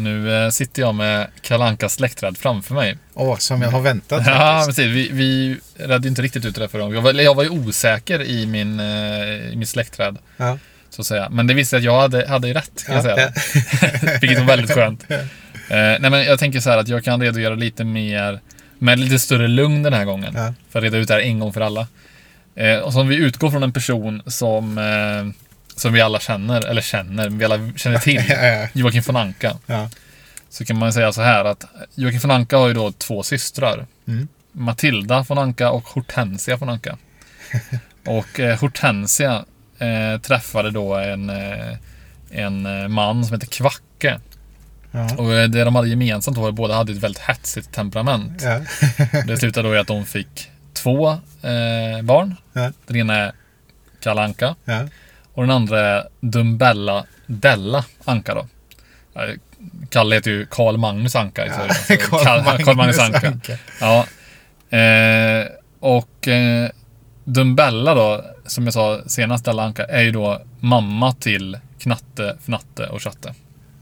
Nu eh, sitter jag med Kalankas släktträd framför mig. Åh, som jag har väntat Ja, faktiskt. precis. Vi, vi redde inte riktigt ut det där förra gången. Jag var, jag var ju osäker i min, eh, i min släktträd. Ja. Så att säga. Men det visste jag att jag hade, hade ju rätt, kan jag Ja, säga. Vilket var väldigt skönt. Eh, nej, men jag tänker så här att jag kan redogöra lite mer med lite större lugn den här gången. Ja. För att reda ut det här en gång för alla. Eh, och som vi utgår från en person som, eh, som vi alla känner, eller känner, vi alla känner till. Joakim von Anka. Ja. Så kan man säga så här att Joakim von Anka har ju då två systrar. Mm. Matilda von Anka och Hortensia von Anka. och eh, Hortensia eh, träffade då en, eh, en eh, man som heter Kvacke. Ja. Och eh, det de hade gemensamt var att båda hade ett väldigt hetsigt temperament. Ja. Det slutade då i att de fick två barn. Ja. Den ena är Kalle Anka Ja. Och den andra är Dumbella Della Anka då. Eh, Kalle heter ju Karl Magnus Anka. i Sverige. Karl Magnus Anka. Anka. Ja. Eh, och eh, Dumbella då, som jag sa senast, Della Anka, är ju då mamma till Knatte, Fnatte och Chatte.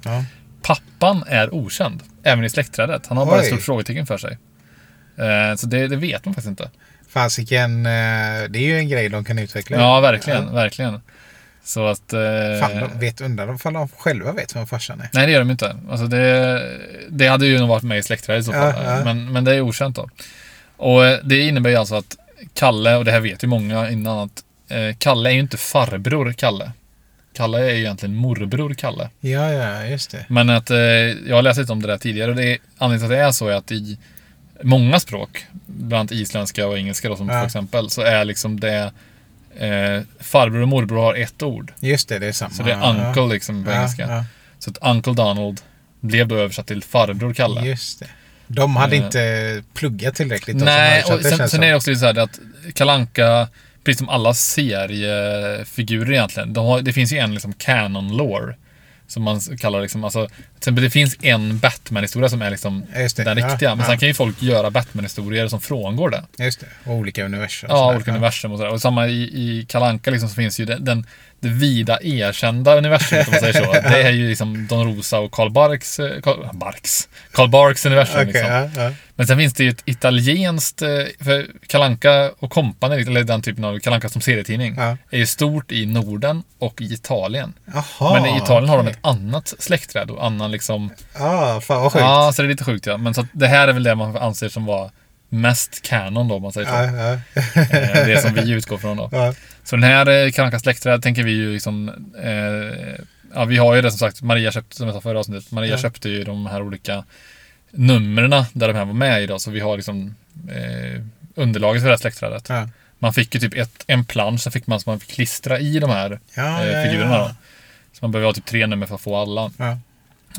Ja. Pappan är okänd, även i släktträdet. Han har bara ett Oj. stort frågetecken för sig. Eh, så det, det vet man faktiskt inte. Fasiken, eh, det är ju en grej de kan utveckla. Ja, verkligen, verkligen. Så att... Eh, Fan, de vet, undrar ifall de själva vet vem farsan är. Nej, det gör de inte. Alltså det, det hade ju nog varit med i släktträdet i så fall. Ja, ja. Men, men det är okänt då. Och eh, det innebär ju alltså att Kalle, och det här vet ju många innan, att eh, Kalle är ju inte farbror Kalle. Kalle är ju egentligen morbror Kalle. Ja, ja, just det. Men att eh, jag har läst lite om det där tidigare och det är, anledningen till att det är så är att i många språk, bland annat isländska och engelska då, som Ja. för exempel, så är liksom det eh, farbror och morbror har ett ord. Just det, det är samma. Så det är uncle liksom på ja, engelska. Ja, Så att Uncle Donald blev då översatt till farbror Kalle. just det. De hade Eh. inte pluggat tillräckligt. Nej, och sen, sen är det också lite så här att Kalanka precis som alla seriefigurer egentligen, de har, det finns ju en liksom canon lore. Som man kallar liksom, alltså, till exempel det finns en Batman-historia som är liksom Ja, det. den Ja, riktiga. Men ja. sen kan ju folk göra Batman-historier som frångår det. Just det. Och olika universum. Ja, olika universum och sådär. Och samma i, i Kalanka liksom så finns ju den, den det vida erkända universumet om man säger så. Det är ju liksom Don Rosa och Karl Barks, eh, Karl Barks, Karl Barks universum Okej, liksom. ja, ja. Men sen finns det ju ett italienskt, eh, för Kalanka och Company, eller den typen av Kalanka som serietidning, Ja. är ju stort i Norden och i Italien. Jaha, Men i Italien har de ett annat släktträd och annan liksom... Ja, fan vad sjukt. Ja, så det är lite sjukt ja. Men så att det här är väl det man anser som var mest canon då, om man säger så. Ja. Eh, Det som vi utgår från då. Ja. Så den här eh, Kalankas släktträd tänker vi ju liksom... Eh, ja, vi har ju det som sagt, Maria köpte, som jag sa förra avsnittet, Maria Ja. köpte ju de här olika numren där de här var med idag. Så vi har liksom eh, underlaget för det här släktträdet. Ja. Man fick ju typ ett, en plansch, så fick man som man fick klistra i de här Ja, eh, figurerna då. Så man behöver ha typ tre nummer för att få alla.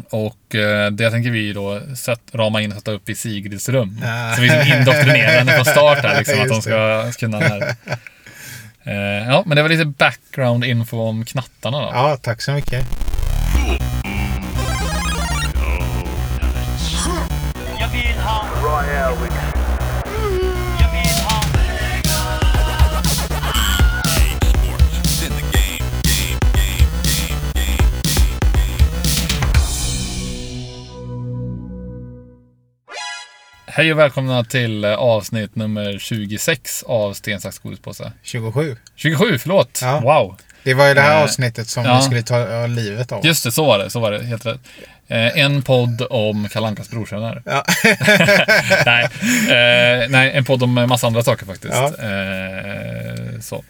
Och eh, det tänker vi då sätt, rama in och sätta upp i Sigrids rum. Ja. Så vi indoktrinerar henne från start här liksom, att de Just ska, ska kunna den här. Eh, ja, men det var lite background info om knattarna då. ja, tack så mycket. Hej och välkomna till eh, avsnitt nummer 26 av Sten, sax, godispåse. 27. 27, förlåt! Ja. Wow! Det var ju det här Eh, avsnittet som ja. vi skulle ta av livet av. Just det, så var det. Så var det, helt rätt. Eh, en podd om Kalankas brorsöner. Ja. nej, eh, nej, en podd om massa andra saker faktiskt. Ja. Eh, så.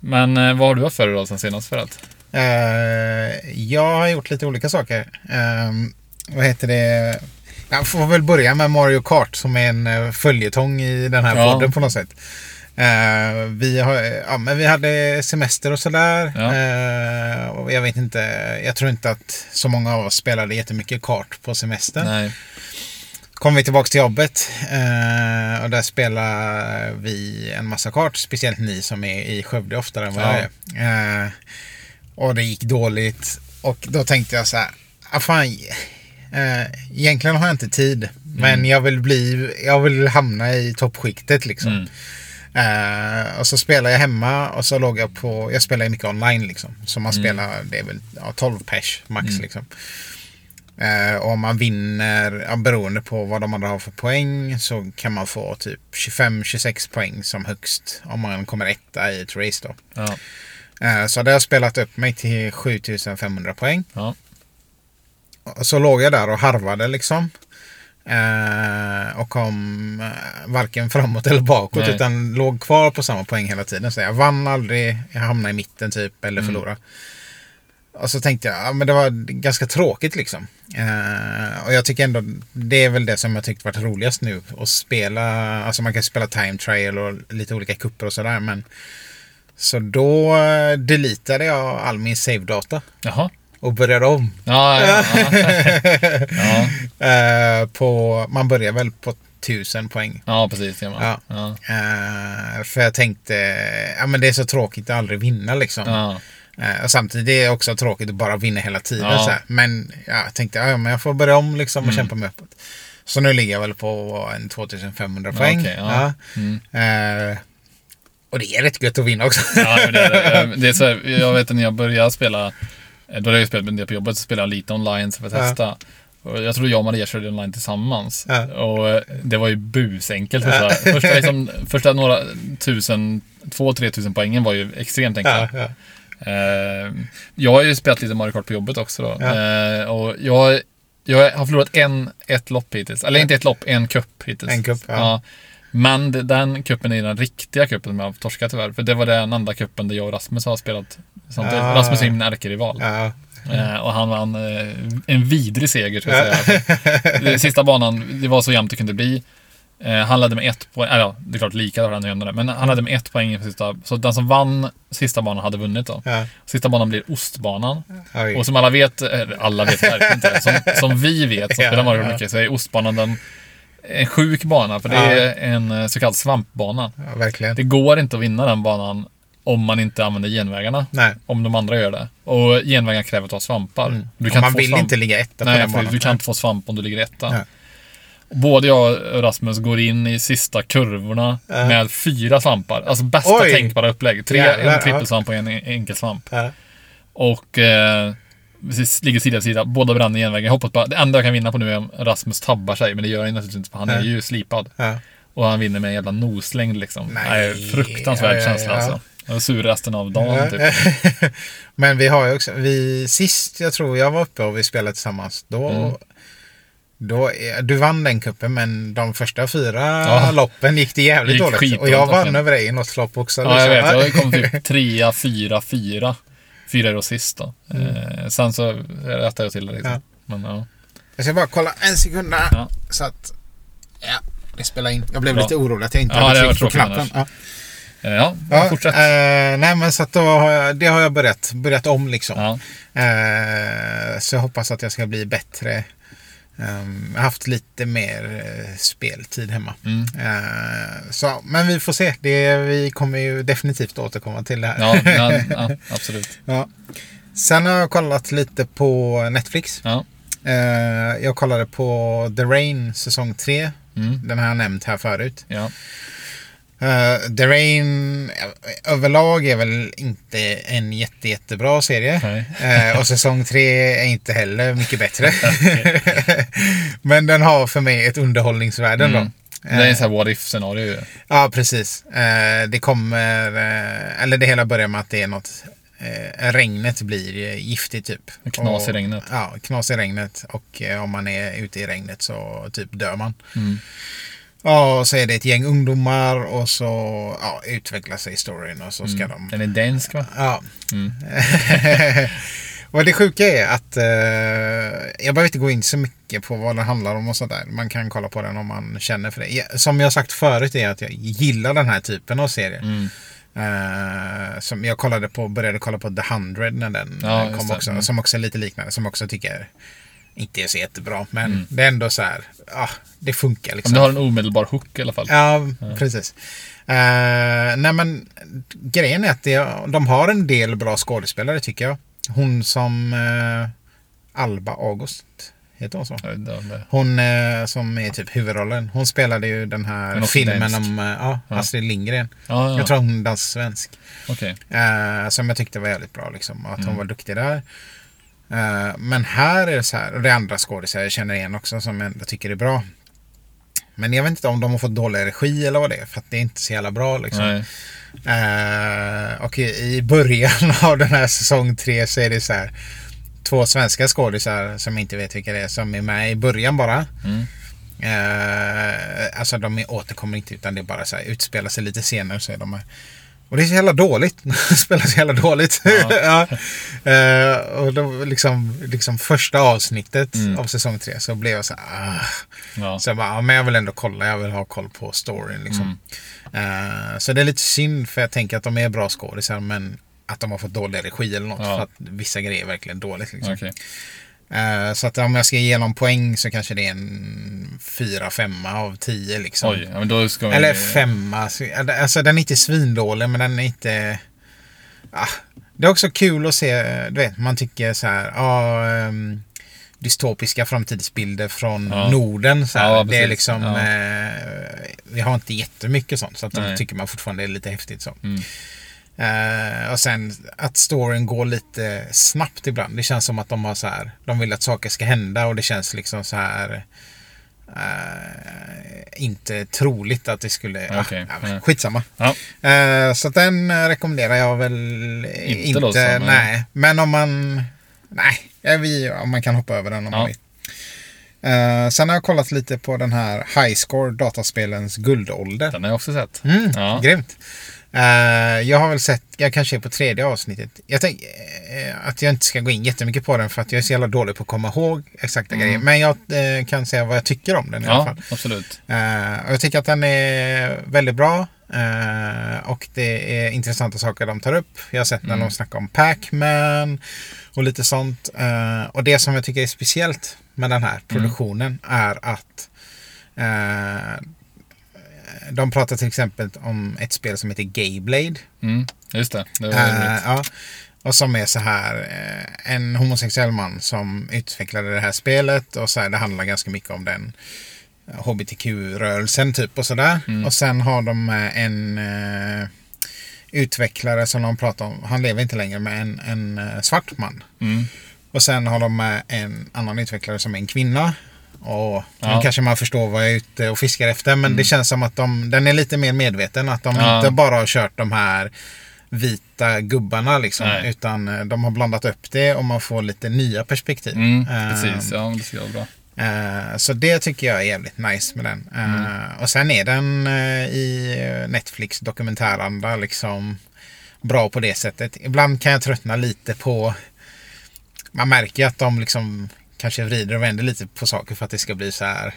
Men eh, vad har du haft för dig då sen senast för? Eh, jag har gjort lite olika saker. Vad heter det? Jag får väl börja med Mario Kart som är en uh, följetong i den här Ja. podden på något sätt. Eh, vi, har, ja, men vi hade semester och sådär. Ja. Eh, och jag vet inte, jag tror inte att så många av oss spelade jättemycket kart på semestern. Nej. kom vi tillbaka till jobbet eh, och där spelar vi en massa kart. Speciellt ni som är i Skövde oftare än vad jag är. Eh, och det gick dåligt. Och då tänkte jag så här. Ah, fan, eh, egentligen har jag inte tid. Men jag vill bli, jag vill hamna i toppskiktet liksom. Mm. Eh, och så spelar jag hemma och så låg jag på, jag spelar mycket online liksom. Så man spelar, det är väl ja, 12 pers max liksom. Eh, och om man vinner, ja, beroende på vad de andra har för poäng, så kan man få typ 25-26 poäng som högst om man kommer etta i ett race då. Ja. Eh, så det har jag spelat upp mig till 7500 poäng. Ja. Så låg jag där och harvade liksom. Eh, och kom eh, varken framåt eller bakåt Nej. utan låg kvar på samma poäng hela tiden. Så jag vann aldrig, jag hamnade i mitten typ eller Mm. förlorade. Och så tänkte jag, ja, men det var ganska tråkigt liksom. Eh, och jag tycker ändå, det är väl det som jag tyckt varit roligast nu. Att spela, alltså man kan spela time trial och lite olika kupper och sådär. Men så då eh, deletade jag all min save-data Jaha. Och började om. Ja, ja, ja. Eh, på, man börjar väl på 1000 poäng. ja precis. Ja. Ja. Eh, för jag tänkte, ja men det är så tråkigt att aldrig vinna liksom. Ja. Eh, och samtidigt är det också tråkigt att bara vinna hela tiden. Så här. Men ja, jag tänkte, ja, men jag får börja om liksom och Mm. kämpa mig uppåt. Så nu ligger jag väl på en 2500 poäng. okej, ja. Ja. Eh, och det är rätt gött att vinna också. Ja, det, är det. det är så här, jag vet att när jag började spela, då hade jag spelat en del på jobbet, så spelade jag lite online för att Ja. testa. Och jag tror jag och Maria körde online tillsammans. Ja. Och eh, det var ju busenkelt första, första, liksom, första några tusen, två, tre tusen poängen var ju extremt enkla. ja, ja. Eh, jag har ju spelat lite Mario Kart på jobbet också då. Ja. Eh, och jag, jag har förlorat en, ett lopp hittills. Eller inte ett lopp, en cup hittills. En cup, ja. Men den kuppen är den riktiga kuppen som jag har torskat tyvärr. För det var den enda kuppen där jag och Rasmus har spelat samtidigt. Ah. Rasmus är min ärkerival. Ja. Eh, och han vann eh, en vidrig seger, ska jag säga. Den sista banan, det var så jämnt det kunde bli. Eh, han ledde med ett poäng, eller ja, det är klart lika var han jämnade men han ledde med ett poäng i sista. Så den som vann sista banan hade vunnit då. Ja. Sista banan blir ostbanan. Oj. Och som alla vet, alla vet verkligen inte, som, som vi vet, som Ja, spelar Mario ja. mycket, så är ostbanan den en sjuk bana, för det är en så kallad svampbana. Ja, verkligen. Det går inte att vinna den banan om man inte använder genvägarna. Nej. Om de andra gör det. Och genvägarna kräver att du har svampar. Du Mm. Och kan man vill svamp. inte ligga etta på Nej, den för banan. du kan inte få svamp om du ligger etta. Nej. Både jag och Rasmus går in i sista kurvorna Ja. med fyra svampar. Alltså bästa Oj. tänkbara upplägg. Tre, Jävlar, en trippelsvamp och en enkelsvamp. Ja. Och eh, vi ligger sida vid sida. Båda bränner genvägen. Jag hoppas bara, det enda jag kan vinna på nu är om Rasmus tabbar sig. Men det gör han naturligtvis inte för han är Nej. ju slipad. Och han vinner med en jävla noslängd liksom. Nej. Nej. fruktansvärd Ja, ja, känsla ja. alltså. Jag var sur resten av dagen typ. Men vi har ju också, vi, sist jag tror jag var uppe och vi spelade tillsammans, då, Mm. då du vann den kuppen men de första fyra Ja. loppen gick det jävligt Gick dåligt. Och jag vann verkligen. över dig i något lopp också. Ja, jag liksom. vet. Jag kom typ trea, fyra, fyra. Fyra då sist då. Eh, sen så rättade jag till det liksom. Mm. Ja. Men ja. Jag ska bara kolla en sekund där. Ja. Så att, ja, det spelar in. Jag blev Bra. lite orolig att jag inte Ja, hade tryckt på knappen. Ja. Eh, Ja, Ja, fortsätt. eh, nej men så att har jag, det har jag börjat, börjat om liksom. Ja. Eh, så jag hoppas att jag ska bli bättre. Um, jag har haft lite mer eh, speltid hemma. Mm. Eh, så, men vi får se. Det, vi kommer ju definitivt återkomma till det här. Ja, ja, ja, absolut. Ja. Sen har jag kollat lite på Netflix. Ja. Jag kollade på The Rain säsong 3. Mm. Den har jag nämnt här förut. Ja. Eh, The Rain eh, överlag är väl inte en jätte, jättebra serie. Eh, och säsong 3 är inte heller mycket bättre. Men den har för mig ett underhållningsvärde. Mm. Det är en sån här what if-scenario. Ja, precis. Det kommer... Eller det hela börjar med att det är något... Regnet blir giftigt typ. Knas i Och- regnet. Ja, knas i regnet. Och om man är ute i regnet så typ dör man. Mm. Ja, och så är det ett gäng ungdomar och så ja, utvecklar sig storyn och så ska de... Den är dansk va? Ja. Mm. och det sjuka är att eh, jag behöver inte gå in så mycket på vad det handlar om och sådär. Man kan kolla på den om man känner för det. Som jag sagt förut är att jag gillar den här typen av serier. Mm. Eh, som jag kollade på, började kolla på The 100 när den Ja, kom också. Mm. Som också är lite liknande. Som också tycker inte är så jättebra. Men Mm. det är ändå så här, ah, det funkar liksom. Om du har en omedelbar hook i alla fall. Ja, precis. Uh, nej men grejen är att det, de har en del bra skådespelare tycker jag. Hon som eh, Alba August, heter hon så? Hon eh, som är typ huvudrollen. Hon spelade ju den här Men filmen dansk. om ja, Ja. Astrid Lindgren. Ja, ja. Jag tror hon är svensk. Okej. Eh, som jag tyckte var jävligt bra liksom. Att hon Mm. var duktig där. Eh, men här är det så här, och det är andra skådisar jag känner igen också som jag ändå tycker är bra. Men jag vet inte om de har fått dålig regi eller vad det är, för att det är inte så jävla bra liksom. Eh, och i, i början av den här säsong tre så är det så här två svenska skådisar som inte vet vilka det är som är med i början bara. Mm. Eh, alltså de är, återkommer inte utan det är bara så här utspelar sig lite senare så är de här. Och det är så jävla dåligt. Det spelar så jävla dåligt. Ja. Eh, och då liksom, liksom första avsnittet Mm. av säsong tre så blev jag så här. Ah. Ja. Så jag bara, ja, men jag vill ändå kolla. Jag vill ha koll på storyn liksom. Mm. Eh, så det är lite synd för jag tänker att de är bra skådisar men att de har fått dålig regi eller något. Ja. För att vissa grejer är verkligen dåligt. Liksom. Okej. Eh, så att om jag ska ge någon poäng så kanske det är en fyra, femma av tio liksom. Oj, ja, men då ska vi... Eller femma. Så- Alltså den är inte svindålig men den är inte... Ah, det är också kul att se, du vet, man tycker så här, ja, ehm, dystopiska framtidsbilder från Ja. Norden. Så. Ja, det är liksom, eh, vi har inte jättemycket sånt så att då tycker man fortfarande det är lite häftigt så. Mm. Eh, och sen att storyn går lite snabbt ibland. Det känns som att de har så här, de vill att saker ska hända och det känns liksom så här eh, inte troligt att det skulle... Okej, ja, ja. skitsamma. Ja. Eh, så den rekommenderar jag väl Inte inte. då, nej. nej. Men om man... Nej, vi, om man kan hoppa över den om Ja. man vill. Eh, sen har jag kollat lite på den här Highscore, dataspelens guldålder. Den har jag också sett. Mm, Ja. Grymt. Eh, jag har väl sett, jag kanske är på tredje avsnittet. Jag tänker eh, att jag inte ska gå in jättemycket på den för att jag är så jävla dålig på att komma ihåg exakta grejer. Men jag eh, kan säga vad jag tycker om den i alla Ja, fall. absolut. Eh, och jag tycker att den är väldigt bra. och det är intressanta saker de tar upp. Jag har sett när Mm. de snackar om Pac-Man och lite sånt. Och det som jag tycker är speciellt med den här produktionen är att de pratar till exempel om ett spel som heter Gayblade. Mm, just det. Det var roligt. ja. Och som är så här eh, en homosexuell man som utvecklade det här spelet och så här, det handlar ganska mycket om den HBTQ-rörelsen typ och sådär. Mm. Och sen har de eh, en eh, utvecklare som de pratar om, han lever inte längre, men en, en svart man. Mm. Och sen har de eh, en annan utvecklare som är en kvinna. Och Ja. Mm. nu kanske man förstår vad jag är ute och fiskar efter. Men det känns som att de, den är lite mer medveten. Att de Ja. inte bara har kört de här vita gubbarna liksom. Nej. Utan eh, de har blandat upp det och man får lite nya perspektiv. Mm, Ehm, precis, ja, det ska vara bra. Eh, så det tycker jag är jävligt nice med den. Eh, Mm. Och sen är den eh, i eh, Netflix dokumentäranda liksom bra på det sättet. Ibland kan jag tröttna lite på... Man märker ju att de liksom kanske vrider och vänder lite på saker för att det ska bli så här...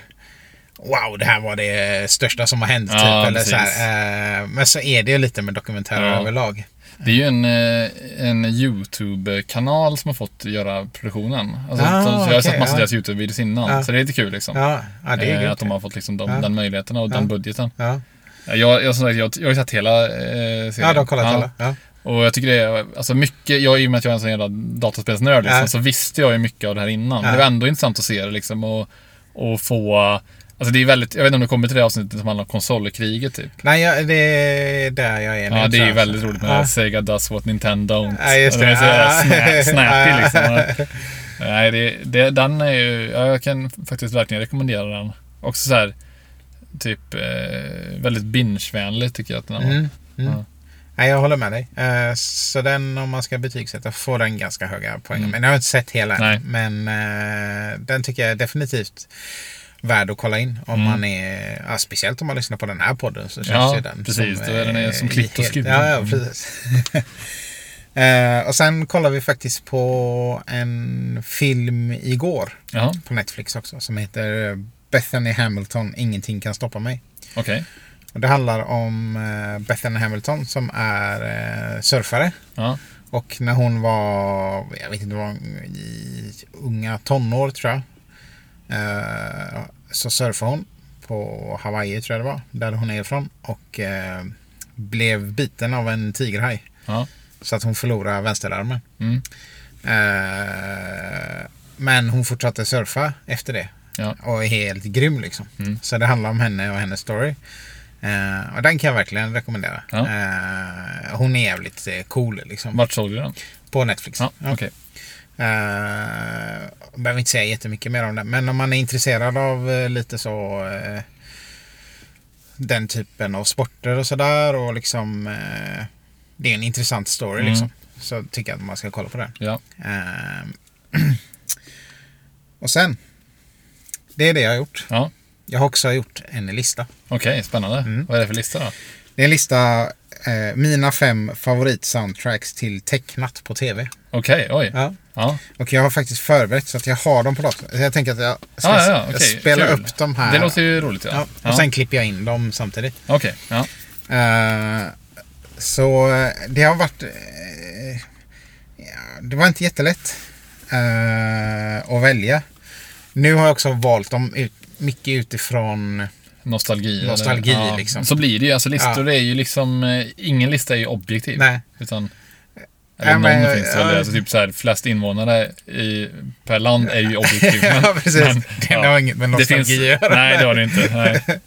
Wow, det här var det största som har hänt. Ja, typ, eller så här. Eh, Men så är det ju lite med dokumentärer Ja. överlag. Det är ju en, eh, en YouTube-kanal som har fått göra produktionen. Alltså, Ah, så, jag har okej, sett massa ja. deras YouTube-videos innan. Ja. Så det är lite kul liksom. Ja, ja det är Eh, att de har fått liksom de, den möjligheten och den budgeten. Ja, Jag, jag, jag, jag har ju sett hela eh, serien. ja de har kollat alla. Och jag tycker det är, alltså mycket, jag i och med att jag är en sån jävla dataspelsnörd liksom, Ja. så visste jag ju mycket av det här innan. Ja. Det var ändå intressant att se det liksom och, och få, alltså det är väldigt, jag vet inte om det kommer till det avsnittet som handlar om konsolkriget typ. Nej, ja, det är där jag är nu. Ja, det är ju jag. väldigt roligt med Ja. Sega does what Nintendo don't. Ja, just Och det. är så Ja. snappy liksom. Nej, det, det, den är ju, ja, jag kan faktiskt verkligen rekommendera den. Också så här, typ eh, väldigt binge-vänlig tycker jag att den var. Mm, mm. Ja. Nej, jag håller med dig. Eh, Så den, om man ska betygsätta, får den ganska höga poäng. Mm. Men jag har inte sett hela Nej. Men eh, den tycker jag är definitivt värd att kolla in. Om Mm. man är, ja, speciellt om man lyssnar på den här podden så känns Ja, ju den precis. som, Då är den eh, som klippt och skuren. Ja, ja, Mm. precis. Eh, och sen kollar vi faktiskt på en film igår Jaha, på Netflix också som heter Bethany Hamilton, Ingenting kan stoppa mig. okej. Och det handlar om eh, Bethany Hamilton som är eh, surfare. Ja, Och när hon var, jag vet inte, var i unga tonår tror jag. Eh, så surfade hon på Hawaii tror jag det var, där hon är ifrån. Och blev biten av en tigerhaj. ja. Så att hon förlorade vänsterarmen. Mm. Men hon fortsatte surfa efter det. Ja. Och är helt grym liksom. Mm. Så det handlar om henne och hennes story. Eh, och den kan jag verkligen rekommendera. Ja. Eh, hon är jävligt eh, cool liksom. Vart såg du den? På Netflix. Ja, Ja. okej. Uh, behöver inte säga jättemycket mer om det. Men om man är intresserad av eh, lite så eh, den typen av sporter och sådär och liksom eh, det är en intressant story Mm. liksom. Så tycker jag att man ska kolla på den. Ja. Och sen. Det är det jag har gjort. Ja. Jag har också gjort en lista. Okej, spännande. Mm. Vad är det för lista då? Det är en lista eh, mina fem favorit-soundtracks till tecknat på tv. Okej, oj. Ja. Ja. Och jag har faktiskt förberett så att jag har dem på datorn. Jag tänker att jag ska Ja, ja, okej. spela Kul. upp dem här. Det låter ju roligt. Ja. ja, Ja. och sen klipper jag in dem samtidigt. Okej, ja. Eh, så eh, det har varit... eh, det var inte jättelätt eh, att välja. Nu har jag också valt dem ut, mycket utifrån... Nostalgi. eller- Nostalgi, ja. liksom. Så blir det ju. Alltså listor Ja. är ju liksom... eh, Ingen lista är ju objektiv. Nej. Utan... Eller Ja, men, någon finns det väl. ja. Alltså typ så här, flest invånare i, per land är ju objektiv. men- ja, precis. men, det har inget med nostalgi finns, att göra. nej, det har det inte. Nej.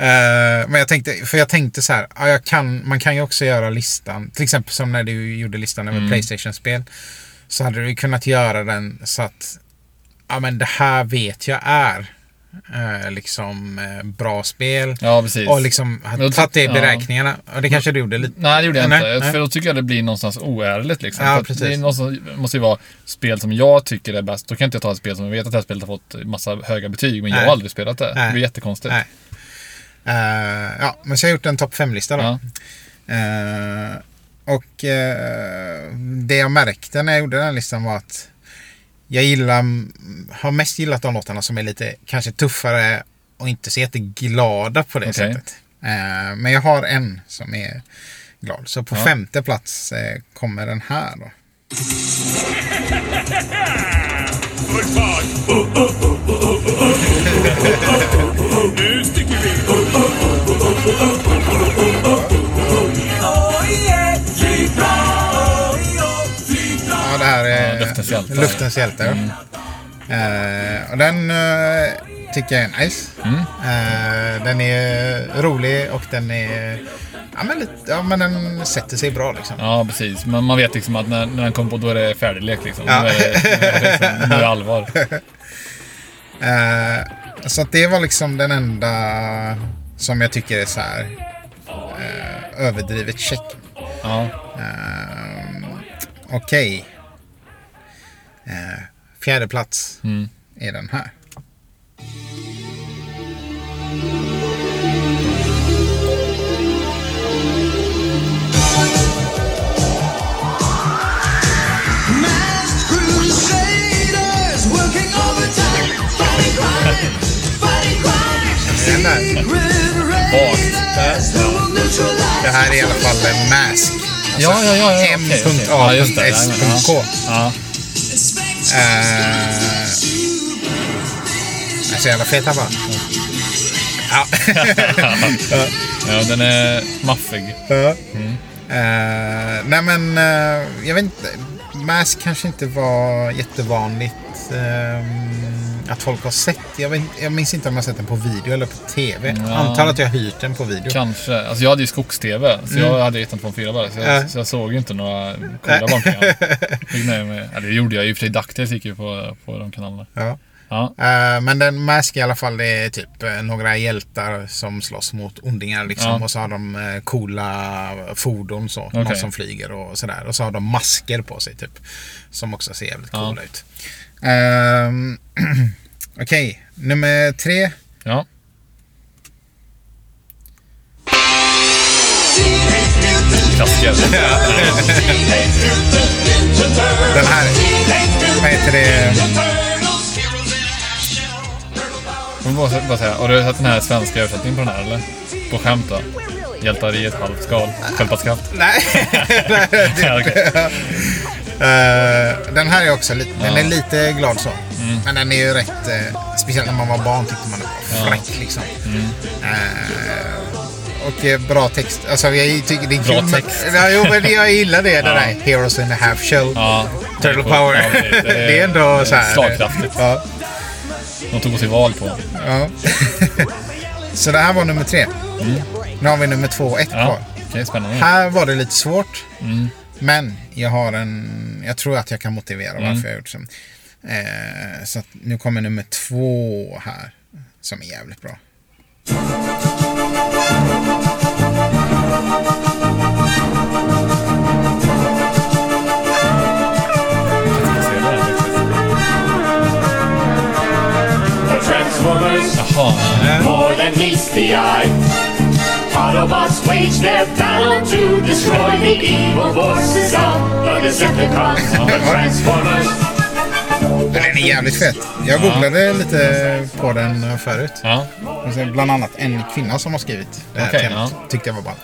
Eh, men jag tänkte, för jag tänkte så här, ja, kan, man kan ju också göra listan, till exempel som när du gjorde listan över Mm. Playstation-spel. Så hade du kunnat göra den så att, ja men det här vet jag är eh, liksom eh, bra spel. Ja, precis. Och liksom tagit det i beräkningarna. Och det kanske du gjorde lite. Nej, det gjorde jag Nej, inte. nej. För då tycker jag det blir någonstans oärligt. Liksom. Ja, precis. det någonstans, måste ju vara spel som jag tycker är bäst. Då kan inte jag ta ett spel som jag vet att det här spelet har fått massa höga betyg, men jag Nej. har aldrig spelat det. Nej. Det blir jättekonstigt. Nej. Eh, ja, men så har jag gjort en topp 5-lista då. Ja. Eh, och eh, det jag märkte när jag gjorde den listan var att jag gillar, har mest gillat de låtarna som är lite kanske tuffare och inte så jätteglada på det Okej. sättet. Eh, men jag har en som är glad. Så på Ja. femte plats eh, kommer den här då. Luftens hjältar. Luftens hjältar. Eh, och den eh, tycker jag är nice. Mm. Eh, den är rolig och den är... Ja men, lite, ja, men den sätter sig bra liksom. Ja, precis. Men man vet liksom att när, när den kommer på, då är det färdiglek liksom. Ja. Nu, är det, nu, är det liksom, är det allvar. Så att det var liksom den enda som jag tycker är så här överdrivet check. Ja. Okej. Eh, fjärde plats Mm. är den här. Det här är i alla fall en mask. Ja, ja, ja. ja. Ja, det. M.A.S.K. Ja. Eh, jag är så jävla fet här bara. Ja. ja, den är maffig. Ja. Eh, nej men, eh, jag vet inte. Mask kanske inte var jättevanligt ehm, att folk har sett. Jag, vet, jag minns inte om jag har sett den på video eller på TV. Ja. Antar att jag har hyrt den på video. Kanske. Alltså jag hade ju skogs-tv, så jag hade 124 bara. Så jag, Mm. Ja. så jag såg ju inte några coola barnprogram. Ja, det gjorde jag i och för sig. Ducktails gick ju på, på de kanalerna. Ja. Ja. Eh, men den Mask i alla fall, det är typ eh, några hjältar som slåss mot ondingar liksom. Ja. Och så har de eh, coola fordon så. Någon Okej. som flyger och sådär. Och så har de masker på sig typ. Som också ser jävligt Ja. coola ut. Ehm, Okej, nummer tre. Ja. Klassiker. Den här. Vad heter det? Jag bara, bara säga, har du sett den här svenska översättningen på den här eller? På skämt då? Hjältar i ett halvt skal. Sköldpaddsskaft. Nej. Ja, okej. Eh, den här är också lite, den Ja. är lite glad så. Mm. Men den är ju rätt, eh, speciellt när man var barn tyckte man det var Ja. fräck liksom. Mm. Eh, och bra text. Alltså jag tycker det är Bra kul. text. Ja, jo, men jag gillar det, det Ja. där. Heroes in a half show. Ja. Turtle det power. Ja, det, är ändå så här. Slagkraftigt. Ja, De tog oss i val på. ja. så det här var nummer tre. Nu har vi nummer två och ett Mm. Ja. kvar. Spännande. Här var det lite svårt. Mm. Men jag har en... Jag tror att jag kan motivera varför Mm. jag har gjort så. Eh, så att nu kommer nummer två här. Som är jävligt bra. Transformers, Jaha. more than meets the eye. Autobots wage their battle to destroy the evil forces of the Decepticons. The Transformers, Den är jävligt fet. Jag googlade lite på den förut. Ja. Och Bland annat en kvinna som har skrivit det här Okej, temat. ja. Tyckte jag var ball.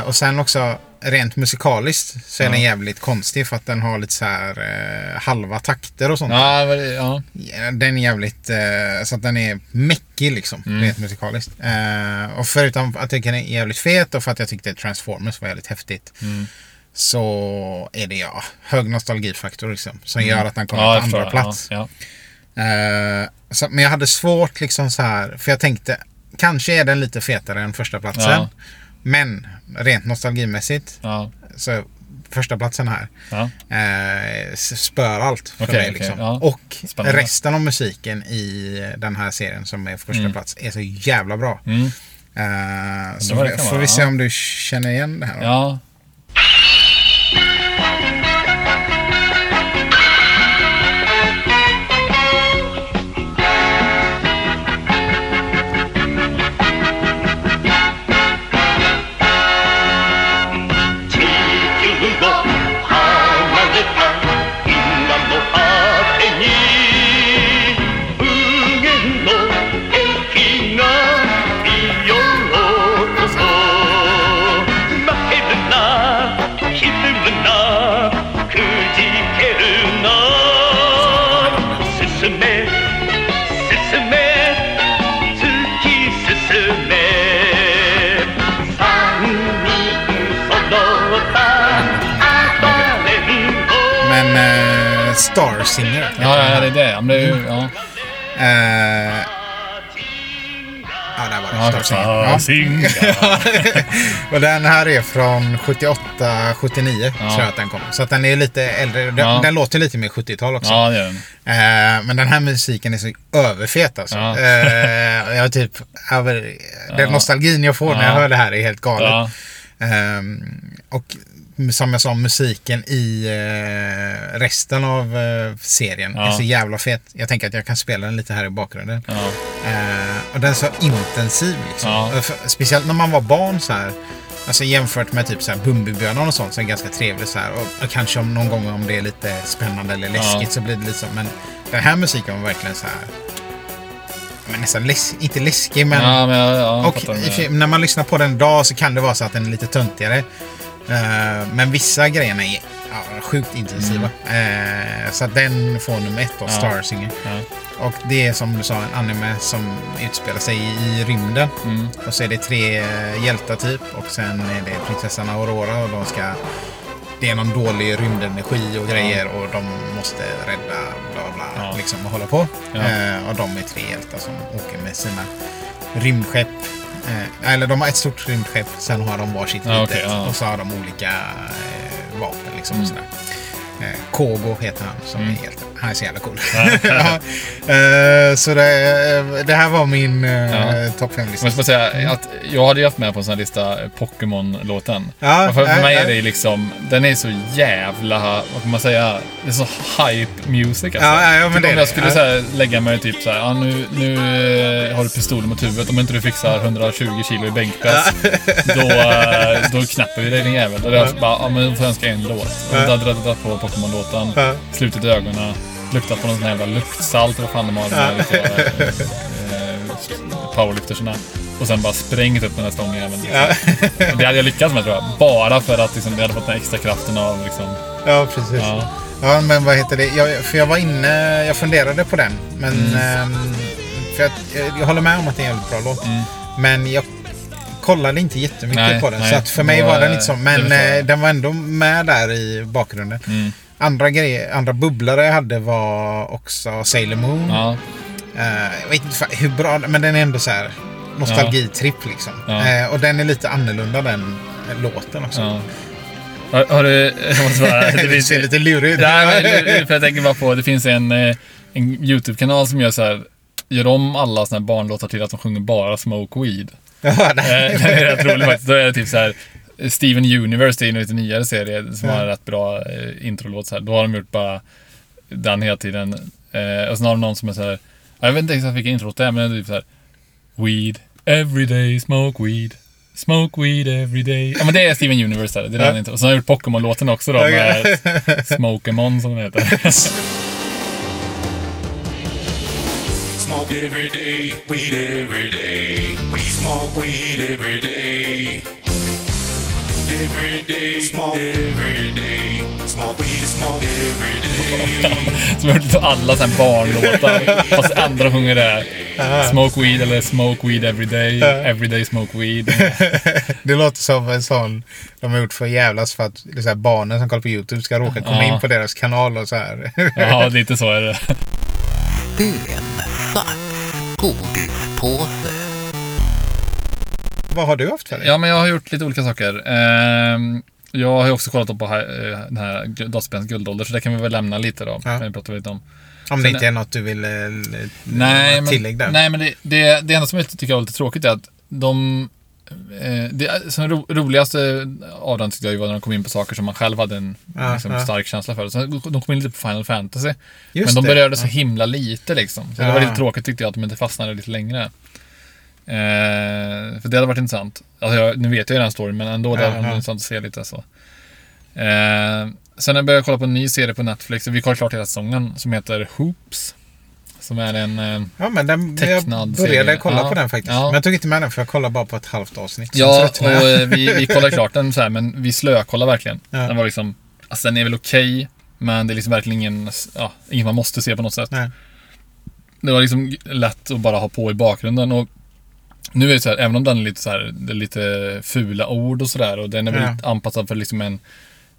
Eh, och sen också rent musikaliskt så är den jävligt konstig för att den har lite så här eh, halva takter och sånt. Ja, men ja. Ja, Den är jävligt, eh, så att den är mäckig liksom, Mm. rent musikaliskt. Eh, och förutom att jag tycker den är jävligt fet och för att jag tyckte Transformers var jävligt häftigt. Mm. Så är det ja, hög nostalgifaktor liksom. Som gör att den kommer Mm. Ja, på andra plats. Ja, Eh, så, men jag hade svårt liksom så här, för jag tänkte kanske är den lite fetare än första platsen. Men rent nostalgimässigt ja, så första platsen här ja. eh, spör allt för Okej, mig. Liksom. ja. Och Spännande. resten av musiken i den här serien som är första Mm. plats är så jävla bra. Mm. Eh, så får vi se om du känner igen det här. ja. Star Singer. Ja, ja, det är det. Ja, Men det är ju, ja. Eh, ja, där var det. Ja, Star Singer. ja. Ja. Och den här är från 78, 79 Ja. tror jag att den kom. Så att den är lite äldre. Den, Ja. den låter lite mer 70-tal också. Ja, det gör den. Eh, men den här musiken är så överfet alltså. Ja. Eh, jag typ, över, den nostalgin jag får när jag Ja. hör det här är helt galet. Ehm, och som jag sa, musiken i eh, resten av eh, serien Ja. är så jävla fet. Jag tänker att jag kan spela den lite här i bakgrunden. Ja. Eh, och den är så intensiv liksom. Ja. Speciellt när man var barn så här. Alltså jämfört med typ så här Bumbibjörnen och sånt så är ganska trevligt så här. Och, och kanske om någon gång om det är lite spännande eller läskigt Ja. så blir det lite så. Men den här musiken var verkligen så här. Men nästan läs inte läskig men. Ja, men jag och när man lyssnar på den idag så kan det vara så att den är lite töntigare. Eh, men vissa grejerna är ja, sjukt intensiva. Eh, så den får nummer ett då, Mm. Ja. Star Singer. Ja. Och det är som du sa en anime som utspelar sig i, i rymden. Mm. Och så är det tre hjältar typ och sen är det prinsessan Aurora och de ska... Det är någon dålig rymdenergi och grejer och de måste rädda bla bla Ja. liksom och hålla på. Ja. Eh, och de är tre hjältar som åker med sina rymdskepp. Eh, eller de har ett stort rymdskepp, sen har de varsitt Ja, litet okej, ja. och så har de olika eh, vapen liksom. Mm. Och sådär. Eh, Kogo heter han som Mm. är hjälten. Han är så jävla cool. ja. eh, så det, det här var min eh, Ja. topp 5-lista. Men jag säga att jag hade ju haft med på en sån här lista eh, Pokémon-låten. Ja, för, för mig är det liksom, den är så jävla, vad kan man säga, det är så hype music alltså. Ja, ja, men typ det är om det. jag skulle så här, lägga mig typ så här, ja, nu, nu har du pistolen mot huvudet, om inte du fixar 120 kilo i bänkpress, då, då knäpper vi dig din jävel. Och jag bara, ja men då får jag önska en låt. Och då hade jag på Pokémon-låten, Ja. slutit ögonen, luktat på någon sån här jävla luktsalt, vad fan de har, de här eh, powerliftersarna. Och sen bara sprängt upp den här stångjäveln. Ja. Det hade jag lyckats med tror jag. Bara för att liksom, jag hade fått den extra kraften av liksom... ja, precis. Ja. Ja, men vad heter det? Jag, för jag var inne, jag funderade på den. Men, ehm, för jag, jag håller med om att det är en jävligt bra låt. Mm. Men jag kollade inte jättemycket Nej, på den. nej. Så att för mig Då, var den eh, inte så. det Men jag. eh, den var ändå med där i bakgrunden. Mm. Andra grejer, andra bubblare jag hade var också Sailor Moon. Ja. Eh, jag vet inte hur bra, men den är ändå så här nostalgitripp liksom. Ja. Eh, och den är lite annorlunda den låten också. Ja. Har, har du... Jag måste bara... Det ser lite lurigt ut. Nej, men, för jag tänker bara på, det finns en, eh, en YouTube-kanal som gör så här, gör om alla såna här barnlåtar till att de sjunger bara Smoke Weed. Ja. Det är rätt roligt faktiskt. Då är det typ så här Steven Universe, det är en lite nyare serie som har en rätt bra eh, introlåt så här. Då har de gjort bara den hela tiden. Eh, och sen har de någon som är så här, jag vet inte exakt vilken introlåt det är, men det är typ så här Weed, everyday smoke weed. Smoke weed every day. Ja men det är Steven Universe där. Det är den intro. Och sen har jag gjort Pokémon-låten också då med Smokemon som den heter. Smoke every day, weed every day. We smoke weed every day. Every day, smoke every day. Smoke weed, smoke every day. Som har gjort till alla sådana barnlåtar. Fast andra sjunger det. Smoke weed eller smoke weed every day. Every day smoke weed. Det låter som en sån de har gjort för jävlas för att det är så här, barnen som kollar på YouTube ska råka komma Ja. in på deras kanal och så här. Ja, lite så är det. En fack godispåse. Vad har du haft för dig? Ja, men jag har gjort lite olika saker. Ehm, Jag har ju också kollat på eh, den här dataspelens guldålder, så det kan vi väl lämna lite då. Ja. Ja. Pratar lite om. Om det sen- inte är något du vill eh, Nej, men, tillägg där. nej, men det, det, det enda som jag tycker är lite tråkigt är att de... Eh, det som ro, roligaste av den tyckte jag var när de kom in på saker som man själv hade en Ja, liksom, ja. stark känsla för. Så de kom in lite på Final Fantasy. Just men de det. berörde så himla lite liksom. Så det var Ja. lite tråkigt tyckte jag att de inte fastnade lite längre. Eh, för det hade varit intressant. Alltså jag, nu vet jag ju den storyn, men ändå det hade varit intressant att se lite så. Eh, sen jag börjat kolla på en ny serie på Netflix, vi kollar klart hela säsongen, som heter Hoops. Som är en... Eh, Ja, men den, jag Tecknad började serie. kolla Ja. på den faktiskt. Ja. Men jag tog inte med den för jag kollade bara på ett halvt avsnitt. Ja, och jag. eh, vi, vi kollade klart den så här, men vi slökollade verkligen. Ja. Den var liksom, alltså den är väl okej, men det är liksom verkligen ingen, ja, inget man måste se på något sätt. Nej. Det var liksom lätt att bara ha på i bakgrunden och nu är det så här, även om den är lite så här, det är lite fula ord och sådär och den är Ja. väldigt anpassad för liksom en,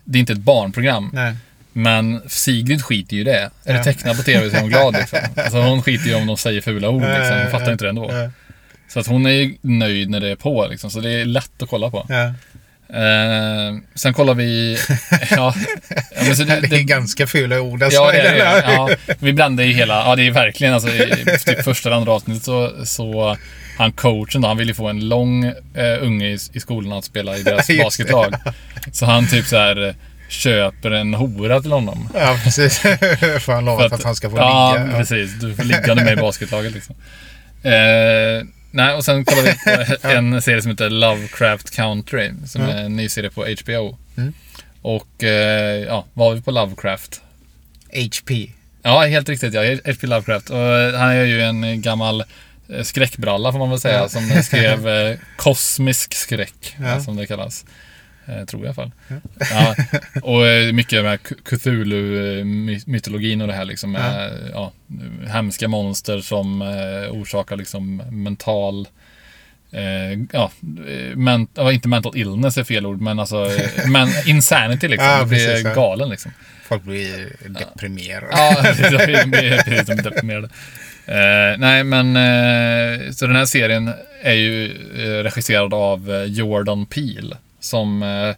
det är inte ett barnprogram. Nej. Men Sigrid skiter ju i det. Är Ja. det tecknat på tv så är hon glad liksom. Alltså hon skiter ju om de säger fula ord liksom. Hon fattar inte det ändå. Ja. Så att hon är ju nöjd när det är på liksom. Så det är lätt att kolla på. Eh, sen kollar vi... Ja, ja, så det, Det är ganska fula ord alltså. Ja, det är det. Ja, vi blandar ju hela... Ja, det är verkligen alltså i typ första eller andra avsnittet så, så han coachen då, han vill ju få en lång eh, unge i, i skolan att spela i deras det. basketlag. Så han typ så här eh, köper en hora till honom. Ja, precis. För han lovat För att, han ska få ja, ligga. Ja. precis. Du får ligga med i basketlaget liksom. Eh, nej, och sen kollar vi på en serie som heter Lovecraft Country. Som är en ny serie på HBO. Mm. Och eh, ja, vad har vi på Lovecraft? HP. Ja, helt riktigt. Ja, H.P. Lovecraft. Och eh, han är ju en gammal eh, skräckbralla får man väl säga. Ja. Som skrev eh, kosmisk skräck, Ja. som det kallas. Eh, tror jag i alla fall. Ja. Och eh, mycket med Cthulhu-mytologin och det här liksom. Med, ja. hemska monster som eh, orsakar liksom mental Eh, ja, eh, men, ja, inte mental illness är fel ord, men alltså eh, men insanity liksom. Ja, du blir precis, ja. galen liksom. Folk blir deprimerade. Ja, det blir precis som deprimerade. Eh, nej, men eh, så den här serien är ju eh, regisserad av eh, Jordan Peele som eh,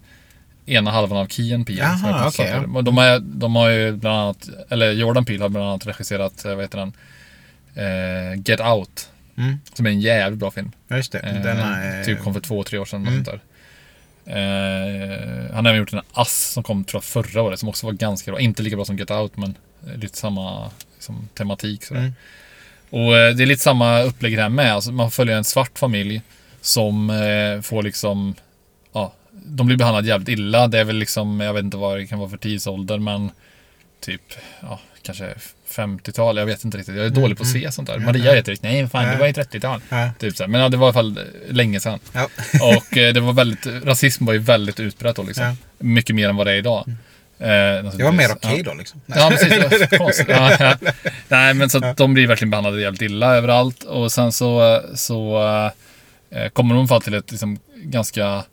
ena halvan av Key and Peele. Jaha, om. Och de, är, de har ju bland annat, eller Jordan Peele har bland annat regisserat, eh, vad heter den? Eh, Get Out. Mm. Som är en jävligt bra film. Ja, just det. Eh, Den är... Typ kom för två, tre år sedan. Mm. Sånt. Eh, han har även gjort en Ass som kom tror jag, förra året som också var ganska bra. Inte lika bra som Get Out men lite samma liksom, tematik. Sådär. Mm. Och det är lite samma upplägg här med. Alltså, man följer en svart familj som får liksom Ja, de blir behandlade jävligt illa. Det är väl liksom, jag vet inte vad det kan vara för tidsålder men typ, ja, kanske 50-tal. Jag vet inte riktigt. Jag är dålig på att se sånt där. Maria heter det. Nej, fan, det var ju 30-tal. Ja. Typ så här. Men ja, det var i alla fall länge sedan. Ja. Och eh, det var väldigt, rasism var ju väldigt utbrett då liksom. Mycket mer än vad det är idag. Eh, Det var mer okej då liksom. Ja, precis. Konstigt. Ja, ja. Nej, men så att de blir verkligen behandlade jävligt illa överallt. Och sen så, så eh, kommer de fall till ett liksom, ganska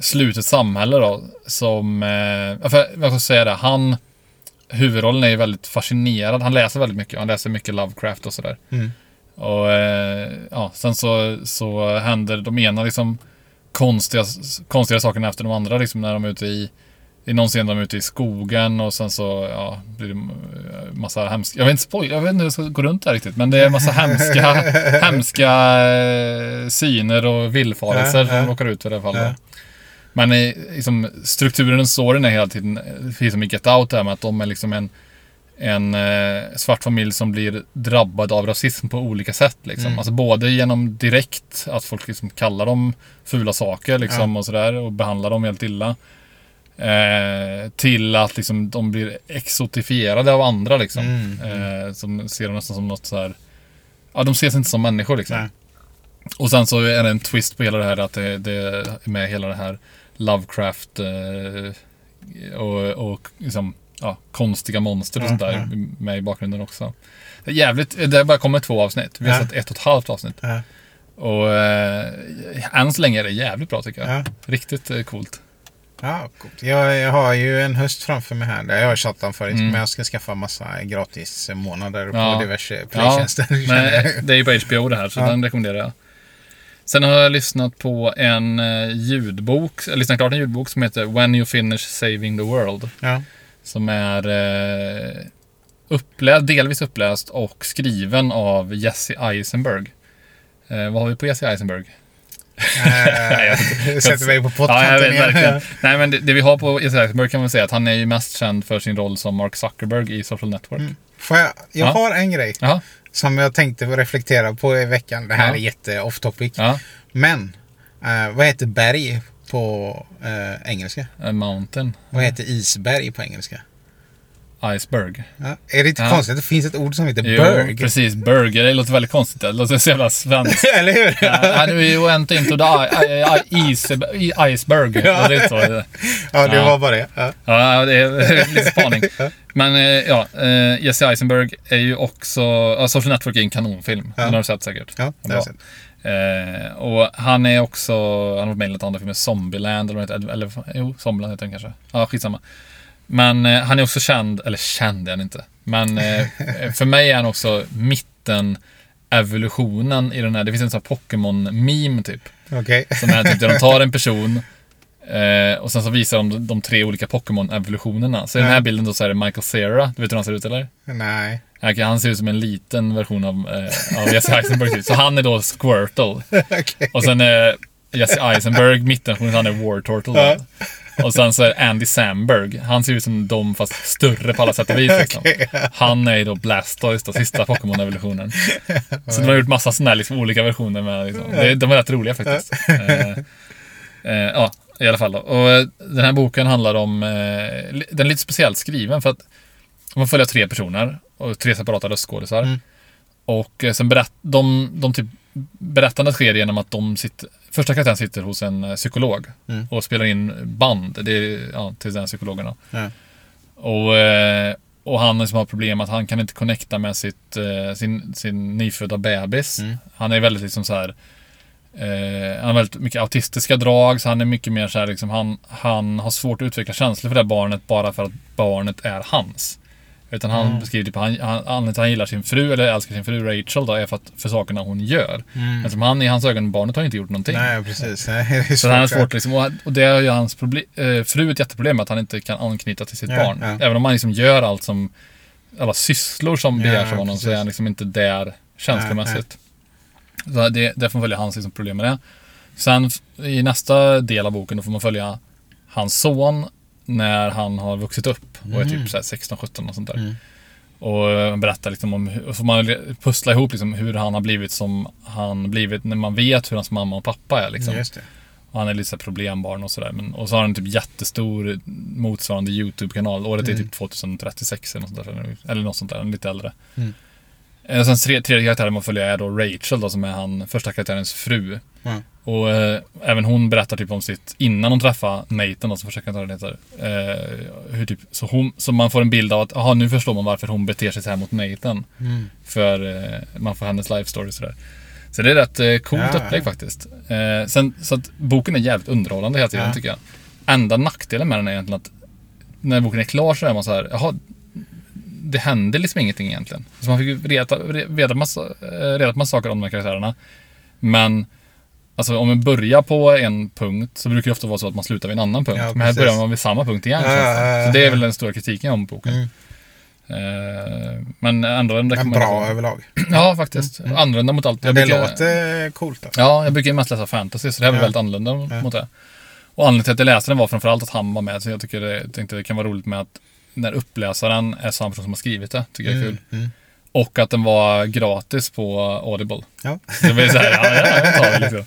slutet samhälle då. Som, eh, för, jag ska säga det, han, huvudrollen är ju väldigt fascinerad. Han läser väldigt mycket. Han läser mycket Lovecraft och sådär. Mm. Och eh, ja, sen så, så händer de ena liksom konstiga, konstiga sakerna efter de andra liksom när de är ute i är någon scen de är ute i skogen och sen så ja, blir det eh, massa hemska... Jag vet inte spoil, jag vet inte hur jag ska gå runt där riktigt. Men det är massa hemska, hemska eh, syner och villfarelser som de råkar ut för i det här fallet. Ja. Men liksom, strukturen och storyn är hela tiden, precis som i Get Out, där med att de är liksom en, en eh, svart familj som blir drabbad av rasism på olika sätt. Liksom. Mm. Alltså både genom direkt, att folk liksom kallar dem fula saker liksom, och sådär och behandlar dem helt illa. Eh, till att liksom, de blir exotifierade av andra liksom. Mm, Eh, som ser dem nästan som något så här. Ja, de ses inte som människor liksom. Nej. Och sen så är det en twist på hela det här att det, det är med hela det här Lovecraft eh, och, och liksom, ja, konstiga monster och Ja, sånt där ja. med i bakgrunden också. Jävligt, det har bara kommit två avsnitt. Vi har Ja. sett ett och ett halvt avsnitt. Ja. Och eh, än så länge är det jävligt bra tycker jag. Ja. Riktigt eh, coolt. Ja, coolt. Jag, jag har ju en höst framför mig här. Det har jag tjatat om förut. Mm. Men jag ska skaffa massa gratis månader på Ja. diverse Ja, playtjänster. känner jag. men det är ju på HBO det här, så Ja. den rekommenderar jag. Sen har jag lyssnat på en eh, ljudbok, jag lyssnat klart en ljudbok som heter When You Finish Saving the World. Ja. Som är eh, uppläst, delvis uppläst och skriven av Jesse Eisenberg. Eh, vad har vi på Jesse Eisenberg? Eh, Sätter mig på Ja, pottkanten vet igen. Nej, men det, det vi har på Jesse Eisenberg kan man säga att han är ju mest känd för sin roll som Mark Zuckerberg i Social Network. Får jag, jag Ja. har en grej Jaha, som jag tänkte reflektera på i veckan. Det här Ja. är jätte off topic. ja. Men, eh, vad heter berg på eh, engelska? A Mountain. Vad heter isberg på engelska? Iceberg. Ja. Är det inte Ja. konstigt att det finns ett ord som heter Jo, berg? precis. Burger, det låter väldigt konstigt. Det låter så jävla svenskt. Eller hur? Ja, nu went into the ice, iceberg. Ja. Det är så. Ja, det var bara det. Ja. Ja, det är lite spaning. Men eh, ja, eh, Jesse Eisenberg är ju också... Ja, Social Network är en kanonfilm. Den har du sett säkert. Ja, det har jag sett. Eh, och han är också... Han har varit med i lite andra filmer. Zombieland eller vad heter Eller jo, Zombieland heter den kanske. Ja, skitsamma. Men eh, han är också känd, eller känd är han inte. Men eh, för mig är han också mitten evolutionen i den här. Det finns en sån här Pokémon-meme typ. Okej. Som är typ där de tar en person eh, och sen så visar de de, tre olika Pokémon-evolutionerna. Så i den här bilden då så är det Michael Cera. Du vet hur han ser ut eller? Nej. Okej, Han ser ut som en liten version av, eh, av Jesse Eisenberg. Typ. Så han är då Squirtle. Okej. Och sen är Jesse Eisenberg mittenversionen, han är War Turtle. Och sen så är Andy Samberg. Han ser ut som dem fast större på alla sätt och vis. Liksom. Han är ju då Blastoise, då, sista Pokémon-evolutionen. Så de har gjort massa sådana här liksom, olika versioner med. Liksom. Det, de är rätt roliga faktiskt. Eh, eh, ja, i alla fall då. Och eh, den här boken handlar om, eh, den är lite speciellt skriven för att man följer tre personer och tre separata röstskådisar. Och eh, sen berätt, de, de typ, berättandet sker genom att de sitter, första karaktären sitter hos en eh, psykolog och spelar in band det är, ja, till den psykologen. Ja. Och, eh, och han liksom har problem att han kan inte connecta med sitt, eh, sin, sin nyfödda bebis. Han är väldigt liksom så här Eh, han har väldigt mycket autistiska drag, så han är mycket mer så här, liksom, han, han har svårt att utveckla känslor för det här barnet bara för att barnet är hans. Utan han beskriver typ, han, han, anledningen till att han gillar sin fru, eller älskar sin fru Rachel då, är för, att, för sakerna hon gör. Men som han i hans ögon, barnet har inte gjort någonting. Nej, precis. Nej, det är Så han har svårt. liksom, och, och det är ju hans problem, eh, fru ett jätteproblem att han inte kan anknyta till sitt Ja, barn. ja. Även om han liksom gör allt som, alla sysslor som Ja, begärs av honom så precis. är han liksom inte där känslomässigt. Så det, där får man följa hans liksom, problem med det. Sen i nästa del av boken då får man följa hans son när han har vuxit upp och är typ så här 16-17 och sånt där. Och eh, berättar liksom om hur, så man pussla ihop liksom hur han har blivit som han blivit när man vet hur hans mamma och pappa är. Liksom. Det. Och han är lite så problembarn och sådär. Och så har han en typ jättestor motsvarande YouTube-kanal. Året är typ 2036 eller något sånt där. Eller något sånt där, lite äldre. Eh, Sen tre, tredje karaktären man följer är då Rachel då, som är han första karaktärens fru. Ja. Och eh, även hon berättar typ om sitt, innan hon träffar Nathan då, som första karaktären heter. Eh, hur typ, så, hon, så man får en bild av att, aha, nu förstår man varför hon beter sig så här mot Nathan. För eh, man får hennes life story sådär. Så det är rätt eh, coolt Ja. upplägg faktiskt. Eh, sen, så att boken är jävligt underhållande hela tiden Ja. tycker jag. Enda nackdelen med den är egentligen att när boken är klar så är man så här, jaha, det händer liksom ingenting egentligen. Så man fick reda, re- reda, massa, eh, reda på massa saker om de här karaktärerna. Men Alltså om man börjar på en punkt så brukar det ofta vara så att man slutar vid en annan punkt. Ja, Men här börjar man vid samma punkt igen. Ja, det. så det är väl den stora kritiken om boken. Eh, men andra Men bra överlag. Ja, faktiskt. Annorlunda mot allt. Ja, Jag det brukar- låter coolt. Alltså. Ja, jag brukar ju mest läsa fantasy, så det här var Ja. väldigt annorlunda mot det. Och anledningen till att jag läste den var framförallt att han var med, så jag tycker det, jag tänkte det kan vara roligt med att när uppläsaren är samma person som har skrivit det, tycker jag är kul. Och att den var gratis på Audible. Ja. Så det blir så här, ja, ja, jag tar det liksom.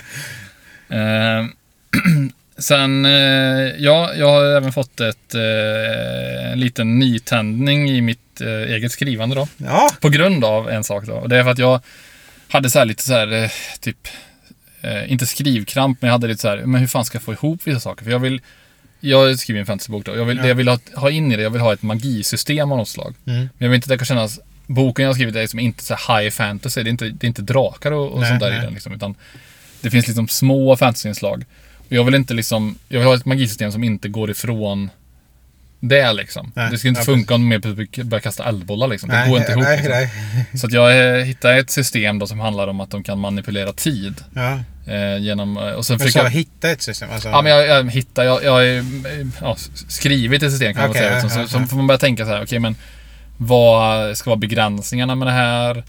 Eh, sen, eh, ja, jag har även fått ett, eh, en liten nytändning i mitt eh, eget skrivande då. Ja, På grund av en sak då. Och det är för att jag hade så här lite så här, eh, typ, eh, inte skrivkramp, men jag hade lite så här, men hur fan ska jag få ihop vissa saker? För jag vill, jag skriver en fantasybok då. Jag vill, Det jag vill ha, ha in i det, jag vill ha ett magisystem av något slag. Mm. Men jag vill inte att det kan kännas, boken jag har skrivit är liksom inte så high fantasy. Det är inte, det är inte drakar och, och Nej, sånt där nej. i den liksom, utan det finns liksom små fantasyinslag. Och jag vill inte liksom, jag vill ha ett magisystem som inte går ifrån det liksom. Nej, det ska inte ja, funka om de börjar kasta eldbollar liksom. Det nej, går inte ihop. nej, liksom. Så att jag eh, hittade ett system då som handlar om att de kan manipulera tid. Ja. Eh, genom, eh, och sen Men fick så jag... hitta ett system. Alltså, Ja, men jag, jag hittar, jag, jag ja, skrivit ett system kan man Okej, säga. ja, så, så får man börja tänka så här, okej men vad ska vara begränsningarna med det här? Eh,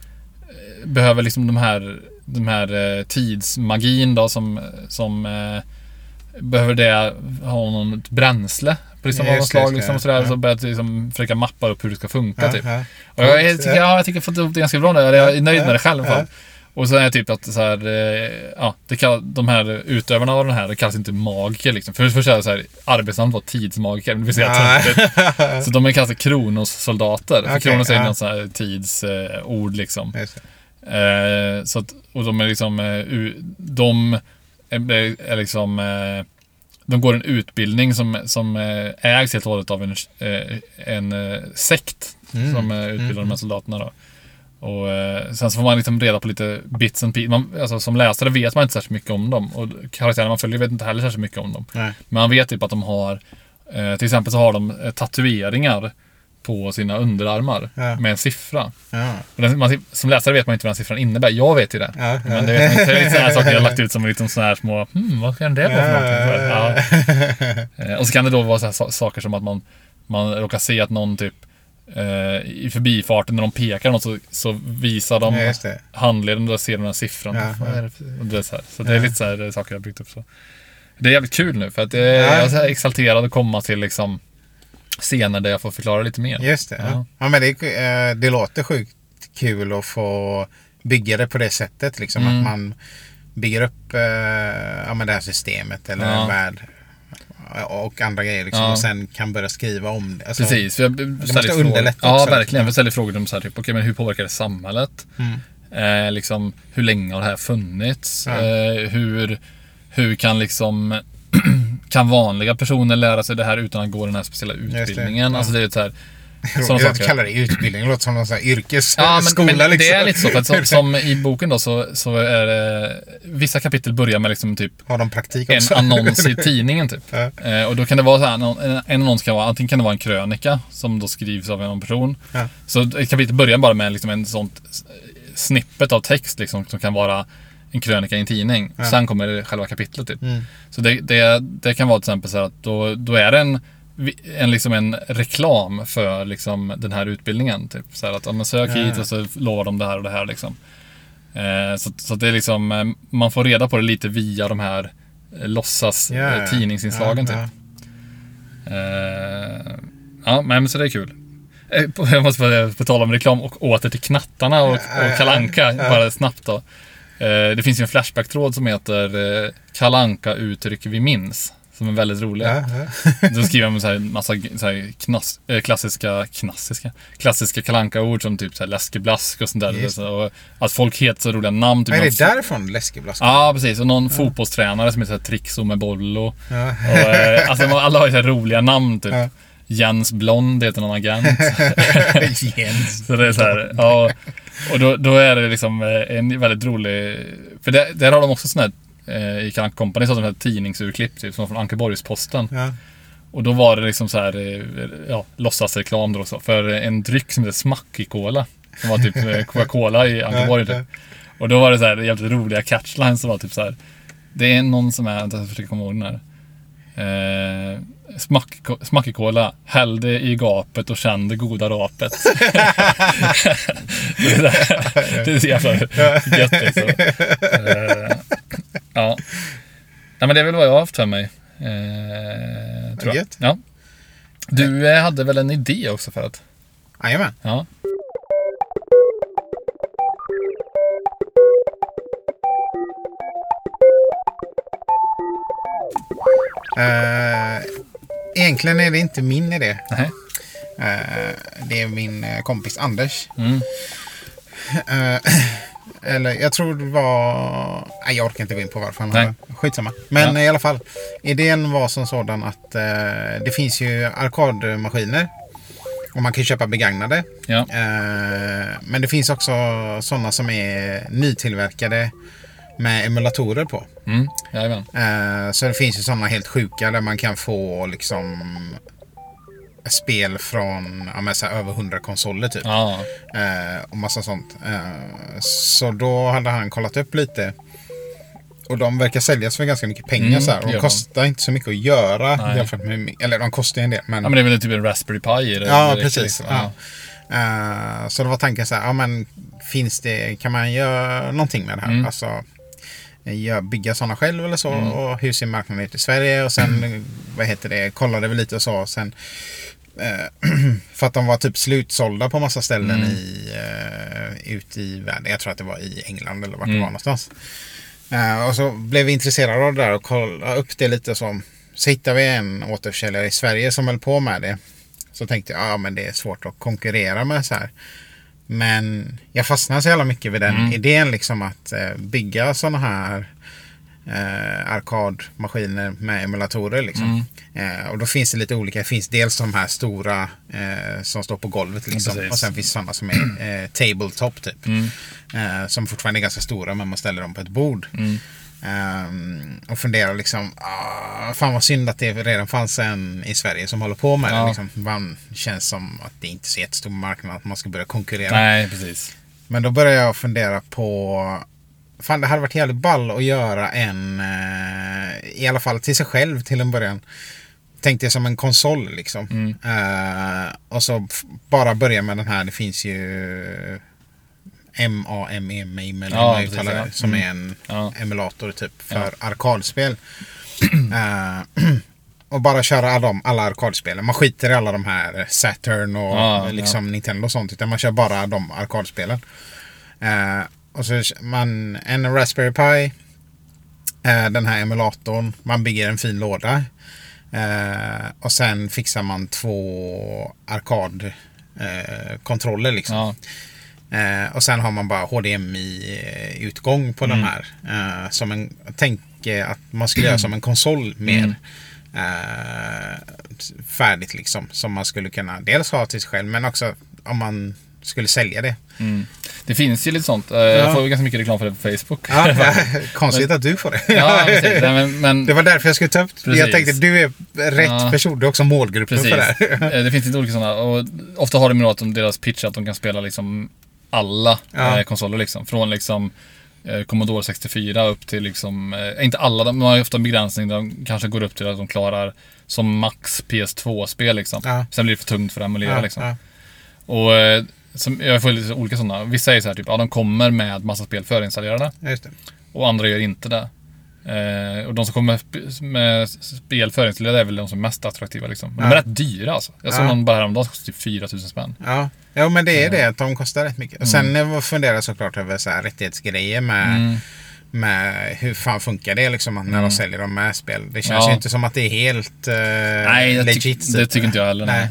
Behöver liksom de här, de här tidsmagin då som, som eh, Behöver det ha något bränsle? Liksom av något slag liksom, och sådär. Ja. Så börjat liksom försöka mappa upp hur det ska funka ja, typ. ja. Och jag, jag, tycker, ja, jag tycker jag fått ihop det ganska bra där. Jag är nöjd med det själv i alla fall. Ja. Och så är det typ att så här, eh, ja, det kall, de här utövarna av den här, det kallas inte magiker liksom. För först är det så här, arbetsnamnet var tidsmagiker, det vill säga töntigt. Så de är kallas Kronos-soldater. För Okej, Kronos är ja. något sånt här tidsord liksom. Eh, så att, och de är liksom, eh, de är, är liksom, eh, de går en utbildning som, som eh, ägs helt och hållet av en, eh, en eh, sekt Mm. som utbildar de här soldaterna då. Och sen så får man liksom reda på lite bits and pieces. Man, alltså, som läsare vet man inte särskilt mycket om dem. Och karaktärerna man följer vet inte heller särskilt mycket om dem. Nej. Men man vet typ att de har, till exempel så har de tatueringar på sina underarmar Ja. med en siffra. Ja. Och den, man, som läsare vet man inte vad den siffran innebär. Jag vet ju det. Ja. Men det vet man inte. Det är lite sådana saker jag lagt ut som lite sådana här små, hmm, vad kan det vara för någonting? Eh, Och så kan det då vara så saker som att man, man råkar se att någon typ eh, i förbifarten när de pekar något så, så visar de handleden och då ser de den här siffran. Och det är så så det är lite så här saker jag byggt upp så. Det är jävligt kul nu för att eh, Ja. jag är exalterad att komma till liksom scener där jag får förklara lite mer. Just det. Ja. Ja. Men det, eh, det låter sjukt kul att få bygga det på det sättet. Liksom, Mm. Att man bygger upp eh, ja, men det här systemet eller Ja. en värld och andra grejer. Liksom, Ja. Och sen kan börja skriva om det. Alltså, Precis, för jag måste ställer frågor. underlätta Ja, också, verkligen. Jag ställer frågor om så här, typ, okej, men hur påverkar det samhället? Eh, liksom, hur länge har det här funnits? Ja. Eh, hur, hur kan liksom kan vanliga personer lära sig det här utan att gå den här speciella det, utbildningen? ja. Alltså det är så här, Jag saker. kallar det utbildning. Det låter som någon sån här Ja, yrkesskola. men, men liksom. det är lite så. För att som, som i boken då så, så är det vissa kapitel börjar med liksom typ Har de praktik en också? annons i tidningen typ. Ja. Eh, och då kan det vara så här, en, en annons kan vara, antingen kan det vara en krönika som då skrivs av en person. Ja. Så ett kapitel börjar bara med liksom en sånt snippet av text liksom, som kan vara en krönika i en tidning. Sen kommer det själva kapitlet typ. Mm. Så det, det, det kan vara till exempel så här att då, då är det en, en, liksom en reklam för liksom den här utbildningen. Typ. Så här att ja, men sök hit och så lovar de det här och det här. Liksom. Eh, så, så det är liksom, eh, man får reda på det lite via de här eh, låtsas Ja, ja. eh, tidningsinslagen. Ja, typ. Eh, ja, men så det är kul. Eh, Jag måste på, på tala om reklam och åter till knattarna och, och Kalanka bara snabbt då. Eh, Det finns ju en Flashback-tråd som heter eh, Kalanka uttryck vi minns. Som är väldigt rolig. Ja, ja. Då skriver de så här massa så här knas, eh, klassiska, klassiska, klassiska kalanka ord som typ så här läskeblask och sånt där. Just och att folk heter så roliga namn. Typ Men är det därifrån läskeblask? Ja, precis. Och någon fotbollstränare som heter så här Trixo med Bollo. Ja. Och, eh, alltså, alla har ju så här roliga namn typ. Ja. Jens Blond heter någon agent. Jens. Så det är så här, ja. Och då, då är det liksom eh, en väldigt rolig... För det, där har de också sån här, eh, i Kalanka Company, så har de här tidningsurklipp typ, som från Ankeborgs-Posten. Ja. Och då var det liksom så här, eh, ja, låtsasreklam då också, för en dryck som heter Smackig-Cola. Som var typ Coca-Cola i Ankeborg typ. Och då var det så här jävligt roliga catchlines som var typ så här. Det är någon som är, jag försöker komma ihåg den här. Eh, smack, smackikola, häll det i gapet och känn det goda rapet. det, är där, det är så jävla gött liksom. Eh, ja. Nej men det är väl vad jag har haft för mig. Eh, tror jag. Ja. Du eh, hade väl en idé också förut? Jajamän. Ja. Egentligen är det inte min idé. Nej. Eh, det är min eh, kompis Anders. Mm. Eh, eller jag tror det var... Nej, jag orkar inte gå in på varför han har Skitsamma. Men Ja. i alla fall. Idén var som sådan att eh, det finns ju arkadmaskiner. Och man kan köpa begagnade. Ja. Eh, men det finns också sådana som är nytillverkade med emulatorer på. Mm. Jajamän. Eh, så det finns ju sådana helt sjuka där man kan få liksom spel från ja, men så över 100 konsoler typ. Ja. Eh, och massa sånt. Eh, så då hade han kollat upp lite. Och de verkar säljas för ganska mycket pengar. Mm, så här. De gör de. kostar inte så mycket att göra. Nej. Jämfört med, eller de kostar ju en del. Men, ja, men det är väl typ en Raspberry Pi det. Ja, direkt, precis. liksom. Ja. Eh, så det var tanken så här, ja men finns det, kan man göra någonting med det här? Mm. Alltså gör, bygga sådana själv eller så Mm. och hur ser marknaden ut i Sverige? Och sen, vad heter det, kollade vi lite och så. Sen, eh, för att de var typ slutsålda på massa ställen Mm. i, uh, ute i världen. Jag tror att det var i England eller vart Mm. det var någonstans. Eh, och så blev vi intresserade av det där och kollade upp det lite så. Så hittade vi en återförsäljare i Sverige som höll på med det. Så tänkte jag, ja men det är svårt att konkurrera med så här. Men jag fastnade så jävla mycket vid den Mm. idén liksom att eh, bygga sådana här eh, arkadmaskiner med emulatorer. Liksom. Mm. Eh, och då finns det lite olika. Det finns dels de här stora eh, som står på golvet. Liksom. precis. och sen finns det sådana som är eh, tabletop typ. Mm. Eh, som fortfarande är ganska stora men man ställer dem på ett bord. Ehm, och funderar liksom, ah, fan vad synd att det redan fanns en i Sverige som håller på med det. Ja. Liksom. Man känns som att det inte är så jättestor marknad att man ska börja konkurrera. Nej, precis. Men då började jag fundera på Fan det hade varit jävligt ball att göra en eh, I alla fall till sig själv till en början Tänkte jag som en konsol liksom Mm. Eh, Och så bara börja med den här Det finns ju MAME MAME eller Ja, precis, ja. Som Mm. är en Ja. emulator typ för arkadspel Eh, Och bara köra alla, alla arkadspelen. Man skiter i alla de här Saturn och Ja, liksom Nintendo och sånt. Utan man kör bara de arkadspelen. Eh, och så man en Raspberry Pi. Eh, den här emulatorn. Man bygger en fin låda. Och sen fixar man två arkadkontroller kontroller liksom. Ja. Eh, och sen har man bara HDMI-utgång på Mm. den här. Eh, som en, tänk eh, att man skulle göra som en konsol mer. Mm. Eh, färdigt liksom. Som man skulle kunna dels ha till sig själv men också om man skulle sälja det. Mm. Det finns ju lite sånt. Eh, Jag får ju ganska mycket reklam för det på Facebook. Ja, konstigt att du får det. ja precis. Nej, men, men Det var därför jag skulle ta upp det. Jag Precis. tänkte du är rätt Ja. person. Du är också målgruppen Precis. för det här. Eh, det finns lite olika sådana. Och ofta har de ju att de, deras pitch att de kan spela liksom alla Ja. eh, konsoler liksom. Från liksom eh, Commodore 64 upp till liksom, eh, inte alla, de har ju ofta en begränsning. De kanske går upp till att de klarar som max PS2-spel liksom. Ja. Sen blir det för tungt för att emulera Ja, liksom. ja. Och som, jag får lite olika sådana. Vissa säger så här typ, ja de kommer med massa spel förinstallerade. Och andra gör inte det. Eh, och de som kommer med spel förinstallerade är väl de som är mest attraktiva liksom. Men de är Ja. rätt dyra alltså. Jag såg Ja. någon bara häromdagen som kostade typ 4000 spänn. Ja. ja, men det är det att de kostar rätt mycket. Och Mm. sen mm. funderar jag såklart över så här rättighetsgrejer med, med hur fan funkar det liksom när de säljer dem med spel. Det känns Mm. Ja. ju inte som att det är helt uh, Nej, legit. det typ. tycker inte jag heller, nej.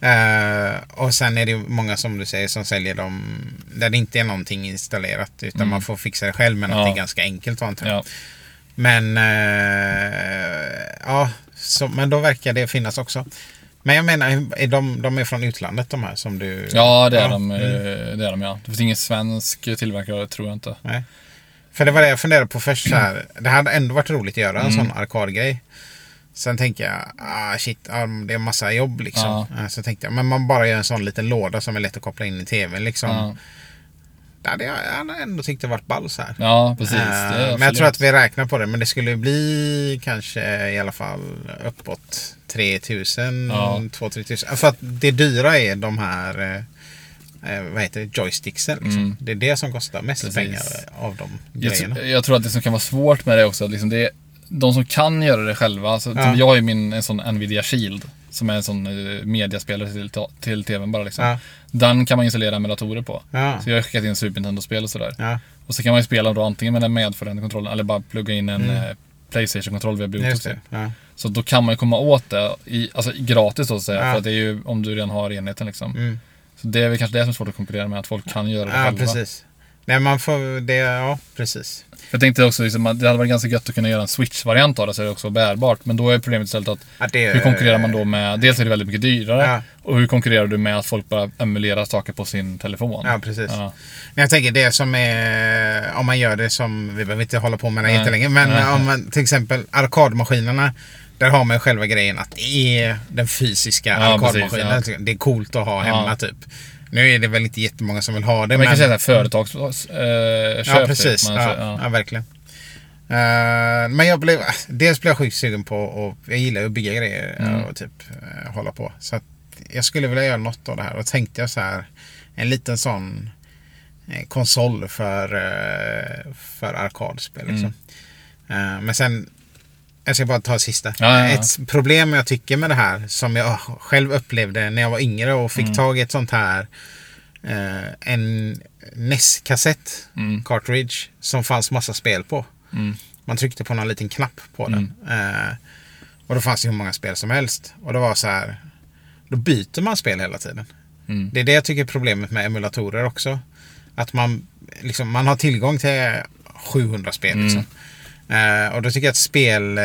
Eh, och sen är det många som du säger som säljer dem där det inte är någonting installerat utan man får fixa det själv att Mm. Ja. ganska enkelt antar jag. Ja. Men eh, ja, så, men då verkar det finnas också. Men jag menar, är de, de är från utlandet de här som du... ja, det är, de, mm. eh, det är de ja. Det finns ingen svensk tillverkare tror jag inte. Nej. För det var det jag funderade på först. Så här. Det hade ändå varit roligt att göra en Mm. sån arkadgrej. Sen tänker jag, ah shit, det är massa jobb liksom. Ja. Så tänkte jag, men man bara gör en sån liten låda som är lätt att koppla in i tvn liksom. Ja. Det hade jag jag hade ändå tyckt det varit ball så här. Ja, precis. Är men jag tror att vi räknar på det. Men det skulle bli kanske i alla fall uppåt 3000, Ja. 2-3000. För att det dyra är de här eh, eh, vad heter det, joysticksen. Liksom. Mm. Det är det som kostar mest Precis. pengar av de Jag, grejerna. tr- jag tror att det som kan vara svårt med det också, liksom det är de som kan göra det själva. Alltså, Ja. Jag har ju min en sån Nvidia Shield. Som är en sån eh, mediaspelare till, till tvn bara liksom. Ja. Den kan man installera med datorer på. Ja. Så jag har skickat in Super Nintendo-spel och sådär. Ja, Och så kan man ju spela då antingen med den medföljande kontrollen eller bara plugga in en eh, Playstation-kontroll via Bluetooth. Mm. det. Ja. Så då kan man ju komma åt det i, alltså, gratis då så att säga. För att det är ju om du redan har enheten liksom. Mm. Så det är väl kanske det som är svårt att konkurrera med, att folk kan göra det ja, själva. precis. Nej, man får det, ja precis. Jag tänkte också liksom, att det hade varit ganska gött att kunna göra en Switch-variant av det så det också bärbart. Men då är problemet istället att Ja, det, hur konkurrerar man då med, dels är det väldigt mycket dyrare Ja. och hur konkurrerar du med att folk bara emulerar saker på sin telefon? Ja, precis. Ja. Men jag tänker det som är, om man gör det som, vi behöver inte hålla på med det jättelänge, men Nej. om man till exempel arkadmaskinerna. Där har man själva grejen att det är den fysiska Ja, arkadmaskinen. precis, Det är coolt att ha hemma Ja. typ. Nu är det väl inte jättemånga som vill ha det. Man kan säga såhär företagsköp. Ja, precis. Man, Ja, ja. ja, verkligen. Eh, men jag blev, dels blev jag sjukt sugen på och jag gillar ju att bygga grejer Mm. och typ eh, hålla på. Så att jag skulle vilja göra något av det här. Och tänkte jag så här, en liten sån eh, konsol för, eh, för arkadspel. Liksom. Eh, men sen, jag ska bara ta det sista. Mm. Ja, ja, ja. Ett problem jag tycker med det här, som jag själv upplevde när jag var yngre och fick Mm. tag i ett sånt här eh, en NES-kassett, Mm. cartridge, som fanns massa spel på. Mm. Man tryckte på någon liten knapp på den. Eh, och då fanns det hur många spel som helst. Och det var så här, då byter man spel hela tiden. Mm. Det är det jag tycker är problemet med emulatorer också. Att man, liksom, man har tillgång till 700 spel. Mm. Liksom. Eh, och då tycker jag att spel,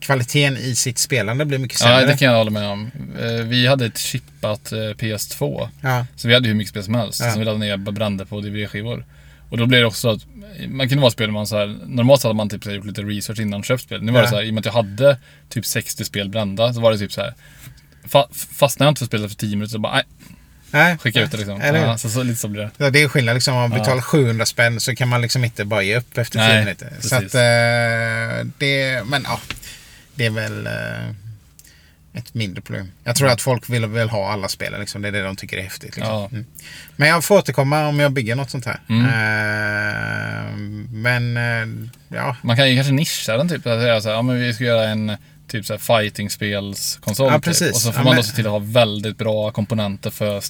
kvaliteten i sitt spelande blir mycket sämre. Ja, det kan jag hålla med om. Eh, Vi hade ett chippat eh, PS2. Ja. Så vi hade hur mycket spel som helst. Ja. Som vi laddade ner och brände på DVD-skivor. Och då blev det också så att man kunde vara spel man så här, normalt hade man typ så här, gjort lite research innan man köpt spel. Nu var det Ja. så här, i och med att jag hade typ 60 spel brända så var det typ så här. Fa fastnade jag inte för spelet efter 10 minuter så bara, nej, Nej, skicka ut det liksom. Ja, så, så lite så blir det. Ja, det är skillnad liksom. Om man betalar 700 spänn så kan man liksom inte bara ge upp efter 10 Nej, minuter. Så precis. att eh, det, men ja. Det är väl eh, ett mindre problem. Jag tror att folk vill, vill ha alla spelen liksom. Det är det de tycker är häftigt. Liksom. Ja. Mm. Men jag får återkomma om jag bygger något sånt här. Mm. Eh, men eh, ja. Man kan ju kanske nischa den typ. Att säga så här, ja men vi ska göra en typ så här fighting-spelskonsol. Ja, typ. Och så får Ja, man men- då se till att ha väldigt bra komponenter för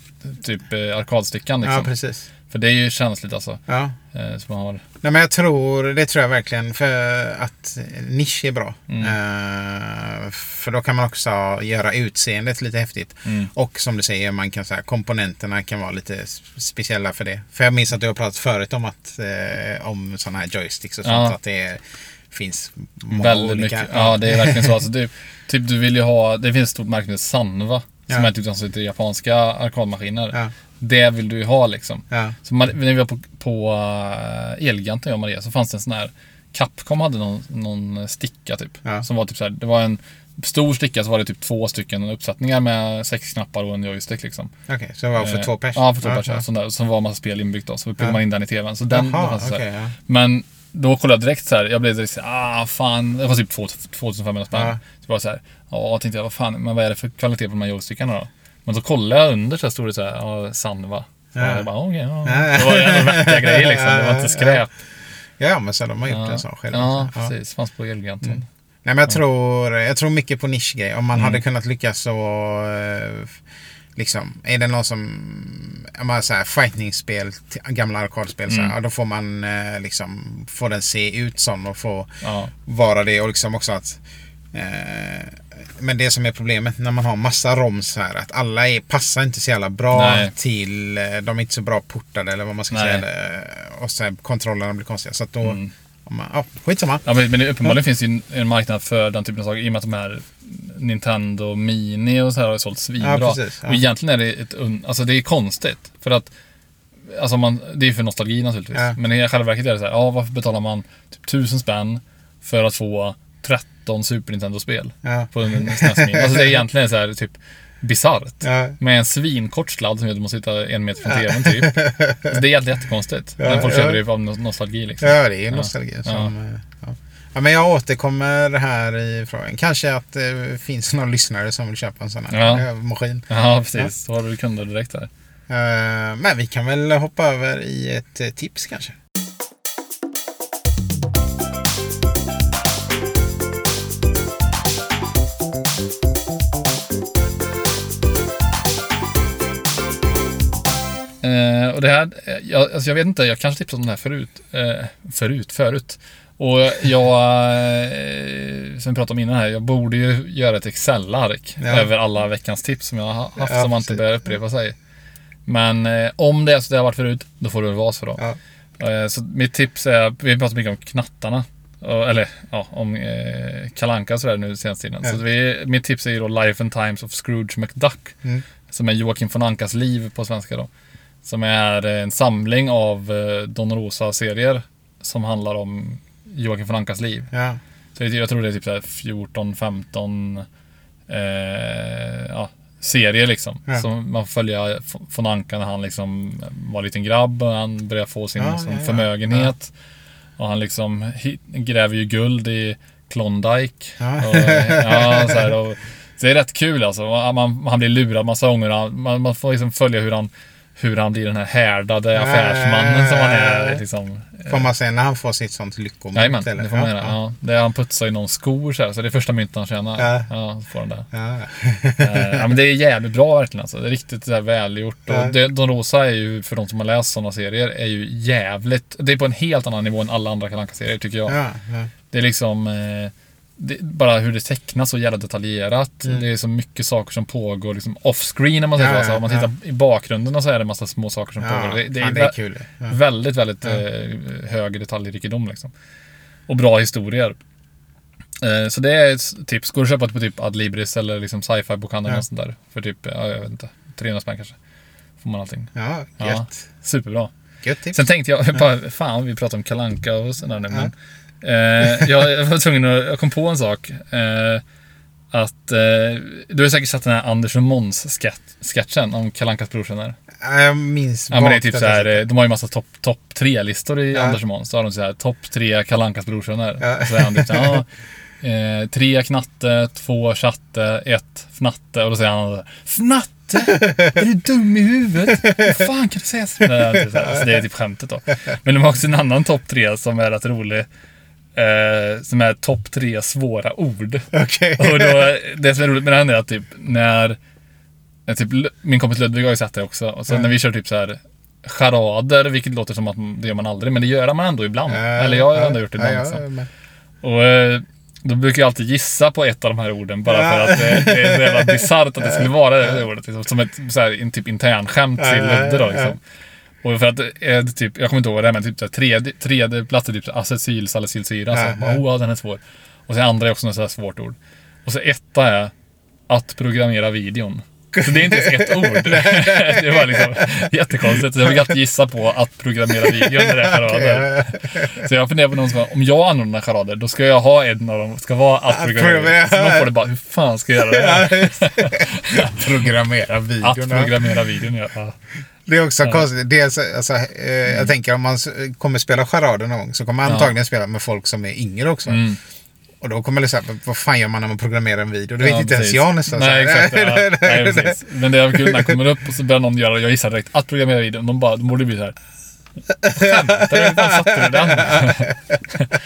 typ eh, arkadstickan liksom. ja, precis. För det är ju känsligt alltså. Ja. Eh, så man har... Nej, men jag tror, det tror jag verkligen, för att nisch är bra. Mm. Eh, för då kan man också göra utseendet lite häftigt. Mm. Och som du säger, man kan, så här, komponenterna kan vara lite speciella för det. För jag minns att du har pratat förut om, att, eh, om sådana här joysticks och sånt. Ja. Att det finns många Väldigt olika. mycket. Ja, det är verkligen så. Alltså, det, typ du vill ju ha, det finns ett stort märke som Sanva. Som Ja. är typ som sitter i japanska arkadmaskiner. Ja. Det vill du ju ha liksom. Ja. Så när vi var på, på uh, Elgiganten, jag och Maria, så fanns det en sån här Capcom hade någon, någon sticka typ. Ja. Som var typ så här, det var en stor sticka så var det typ två stycken uppsättningar med sex knappar och en joystick liksom. Okej, så det var för Eh, två pers? Ja, för två. Ja, Ja. Sån där, som var en massa spel inbyggt då. Så pluggade Ja. man in den i tvn. Så den, Jaha, fanns så okej, ja. Men då kollade jag direkt så här. Jag blev direkt så här, ah fan. Det var typ 2 2500 spänn. Ja. Så var så här, ja tänkte jag, vad fan, men vad är det för kvalitet på de här joystickarna då? Men så kollade jag under så här, stod det så här, ja, Sanva. Så Ja. jag bara, okej, ja. Ja. Det var ändå vettiga grejer liksom. Det var inte skräp. Ja, men så de har gjort Ja, en sån själv. ja precis. Fanns på Elgiganten. Nej, men jag, tror, jag tror mycket på nischgrejer. Om man Mm. hade kunnat lyckas så... eh, Liksom, är det någon som... Jag bara så här, fighting-spel, gamla arkadspel, så här, Mm. ja, då får man eh, liksom... Få den se ut som och få Ja. vara det och liksom också att... Eh, men det som är problemet när man har massa ROMs här, att alla är, passar inte så jävla bra Nej. till... eh, De är inte så bra portade eller vad man ska Nej. säga. eller, Och så här, kontrollerna blir konstiga. Så att då... Mm. Om man, ja, skitsamma. Ja, men, men uppenbarligen finns det en marknad för den typen av saker i och med att de här Nintendo Mini och så här har sålt svinbra. Ja, precis, ja. Och egentligen är det ett. Alltså det är konstigt. För att Alltså man, det är för nostalgi naturligtvis. Ja. Men i själva verket är det så här, ja varför betalar man typ tusen spänn för att få 13 Super Nintendo-spel Ja. på en SNES Mini? Alltså det är egentligen så här typ bisarrt. Ja. Med en svinkort sladd som gör att du måste sitta en meter från tvn typ. Så det är jätte- jättekonstigt. Men folk ja. köper det av no- nostalgi liksom. Ja, det är nostalgi Ja. som... Ja. Ja, men jag återkommer här i frågan. Kanske att det finns någon lyssnare som vill köpa en sån här Ja. maskin. Ja, precis. Så har du kunder direkt där. Eh, Men vi kan väl hoppa över i ett eh, tips kanske. Eh, och det här, jag, alltså jag vet inte, jag kanske tipsat om det här förut. Eh, förut, förut. Och jag, eh, som vi pratade om innan här, jag borde ju göra ett Excel-ark Ja. över alla veckans tips som jag har haft, Ja, som man inte börjar upprepa sig. Men eh, om det är så det har varit förut, då får det väl vara så då. Ja. Eh, så mitt tips är, vi pratar mycket om knattarna. Och- Eller ja, om eh, Kalanka och sådär nu senaste tiden. Så vi, mitt tips är ju då Life and Times of Scrooge McDuck. Mm. Som är Joakim von Ankas liv på svenska då. Som är en samling av eh, Don Rosa-serier. Som handlar om Joakim von Ankas liv. Ja. Så jag tror det är typ så här 14, 15 eh, ja, serier liksom. Ja. Som man får följa von Anka när han liksom var en liten grabb och han börjar få sin Ja, liksom, förmögenhet. Och han liksom gräver ju guld i Klondike. Ja. Och, ja, så, här, och, så det är rätt kul alltså. Man, man, han blir lurad massa gånger. Man, man får liksom följa hur han, hur han blir den här härdade Ja, affärsmannen som han ja, ja, är. ja. Liksom. Får man se när han får sitt sånt lyckomynt? Jajamän, det får man göra. Ja. Det är han putsar i någon skor så, här, så det är första mynten han tjänar. Ja. Ja. får han det. Ja. Eh, ja, men det är jävligt bra verkligen alltså. Det är riktigt så här välgjort. Ja. Och det, Don Rosa är ju, för de som har läst sådana serier, är ju jävligt... Det är på en helt annan nivå än alla andra Kalle Anka-serier tycker jag. Ja, ja. Det är liksom... Eh, det, bara hur det tecknas så jävla detaljerat. Mm. Det är så mycket saker som pågår liksom off-screen om man säger Ja, så. Alltså, ja, om man tittar i bakgrunden och så är det en massa små saker som Ja, pågår. Det, det, är, det är kul. Ja. Väldigt, väldigt Ja. eh, hög detaljrikedom liksom. Och bra historier. Eh, så det är ett tips. Går att köpa på typ Adlibris eller liksom sci-fi bokhandeln Ja. och sånt där. För typ, ja, jag vet inte, 300 spänn kanske. Får man allting. Ja, Ja. gött. Superbra. Gött tips. Sen tänkte jag, bara, fan vi pratar om Kalanka och sådär nu. Men, eh, jag, jag var tvungen att, jag kom på en sak. Eh, att eh, du har säkert sett den här Anders och Måns sketchen om Kalankas brorsöner. Ja, Jag minns Ja men det är typ så här, eh, de har ju massa topp top tre listor i Ja. Anders och Måns. Så har de så här topp tre Kalankas brorsöner. Ja. Så är han typ så här, ja, eh, tre knatte, två chatte, ett fnatte. Och då säger han så här, Fnatte? Är du dum i huvudet? Hur fan kan du säga så? Alltså, det är typ skämtet då. Men de har också en annan topp tre som är rätt rolig. Eh, som är topp tre svåra ord. Okej. Och då, det som är roligt med den är att typ när, när typ, min kompis Ludvig har ju sett det också. Och så när vi kör typ så här charader, vilket låter som att det gör man aldrig, men det gör man ändå ibland. Ja, Eller jag har ja, ändå gjort det ibland. ja, liksom. Och eh, då brukar jag alltid gissa på ett av de här orden bara för Ja. att det, det är så jävla bisarrt att det skulle vara det ordet. Liksom, som ett så här, en typ internskämt till Ludde då. Liksom. Och för att eh, typ, jag kommer inte ihåg vad det är, men typ här, tredje, tredje plats är typ så här acetylsalicylsyra. Ja, så, bara, oh, den är svår. Och sen andra är också något så här svårt ord. Och så etta är att programmera videon. Så det är inte ens ett ord. det var liksom jättekonstigt. Så jag fick alltid gissa på att programmera videon när det är charader. Så jag funderar på någon som om jag anordnar charader, då ska jag ha en av dem, ska vara att Att programmera. programmera. Så man får det bara, hur fan ska jag göra det? Programmera Att videon. ja. programmera videon, ja. Ja. Det är också konstigt. Dels, alltså, eh, Jag tänker om man kommer spela charader någon gång så kommer man antagligen spela med folk som är yngre också. Mm. Och då kommer det säga, vad fan gör man när man programmerar en video? Det vet Ja, inte ens precis. jag nästan. så Nej, här. exakt. Ja. Nej, precis. Men det är kul när man kommer upp och så börjar någon göra, jag gissar direkt, att programmera videon. De bara, de borde bli så här. Skämtar du? Fan satte du den?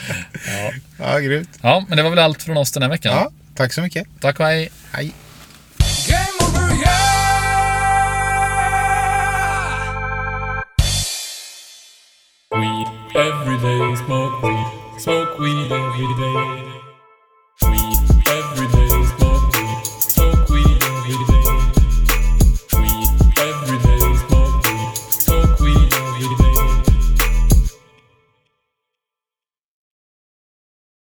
Ja, grymt. Ja, men det var väl allt från oss den här veckan. Ja, tack så mycket. Tack och hej. Hej. Weed every day, smoke weed, smoke weed every day.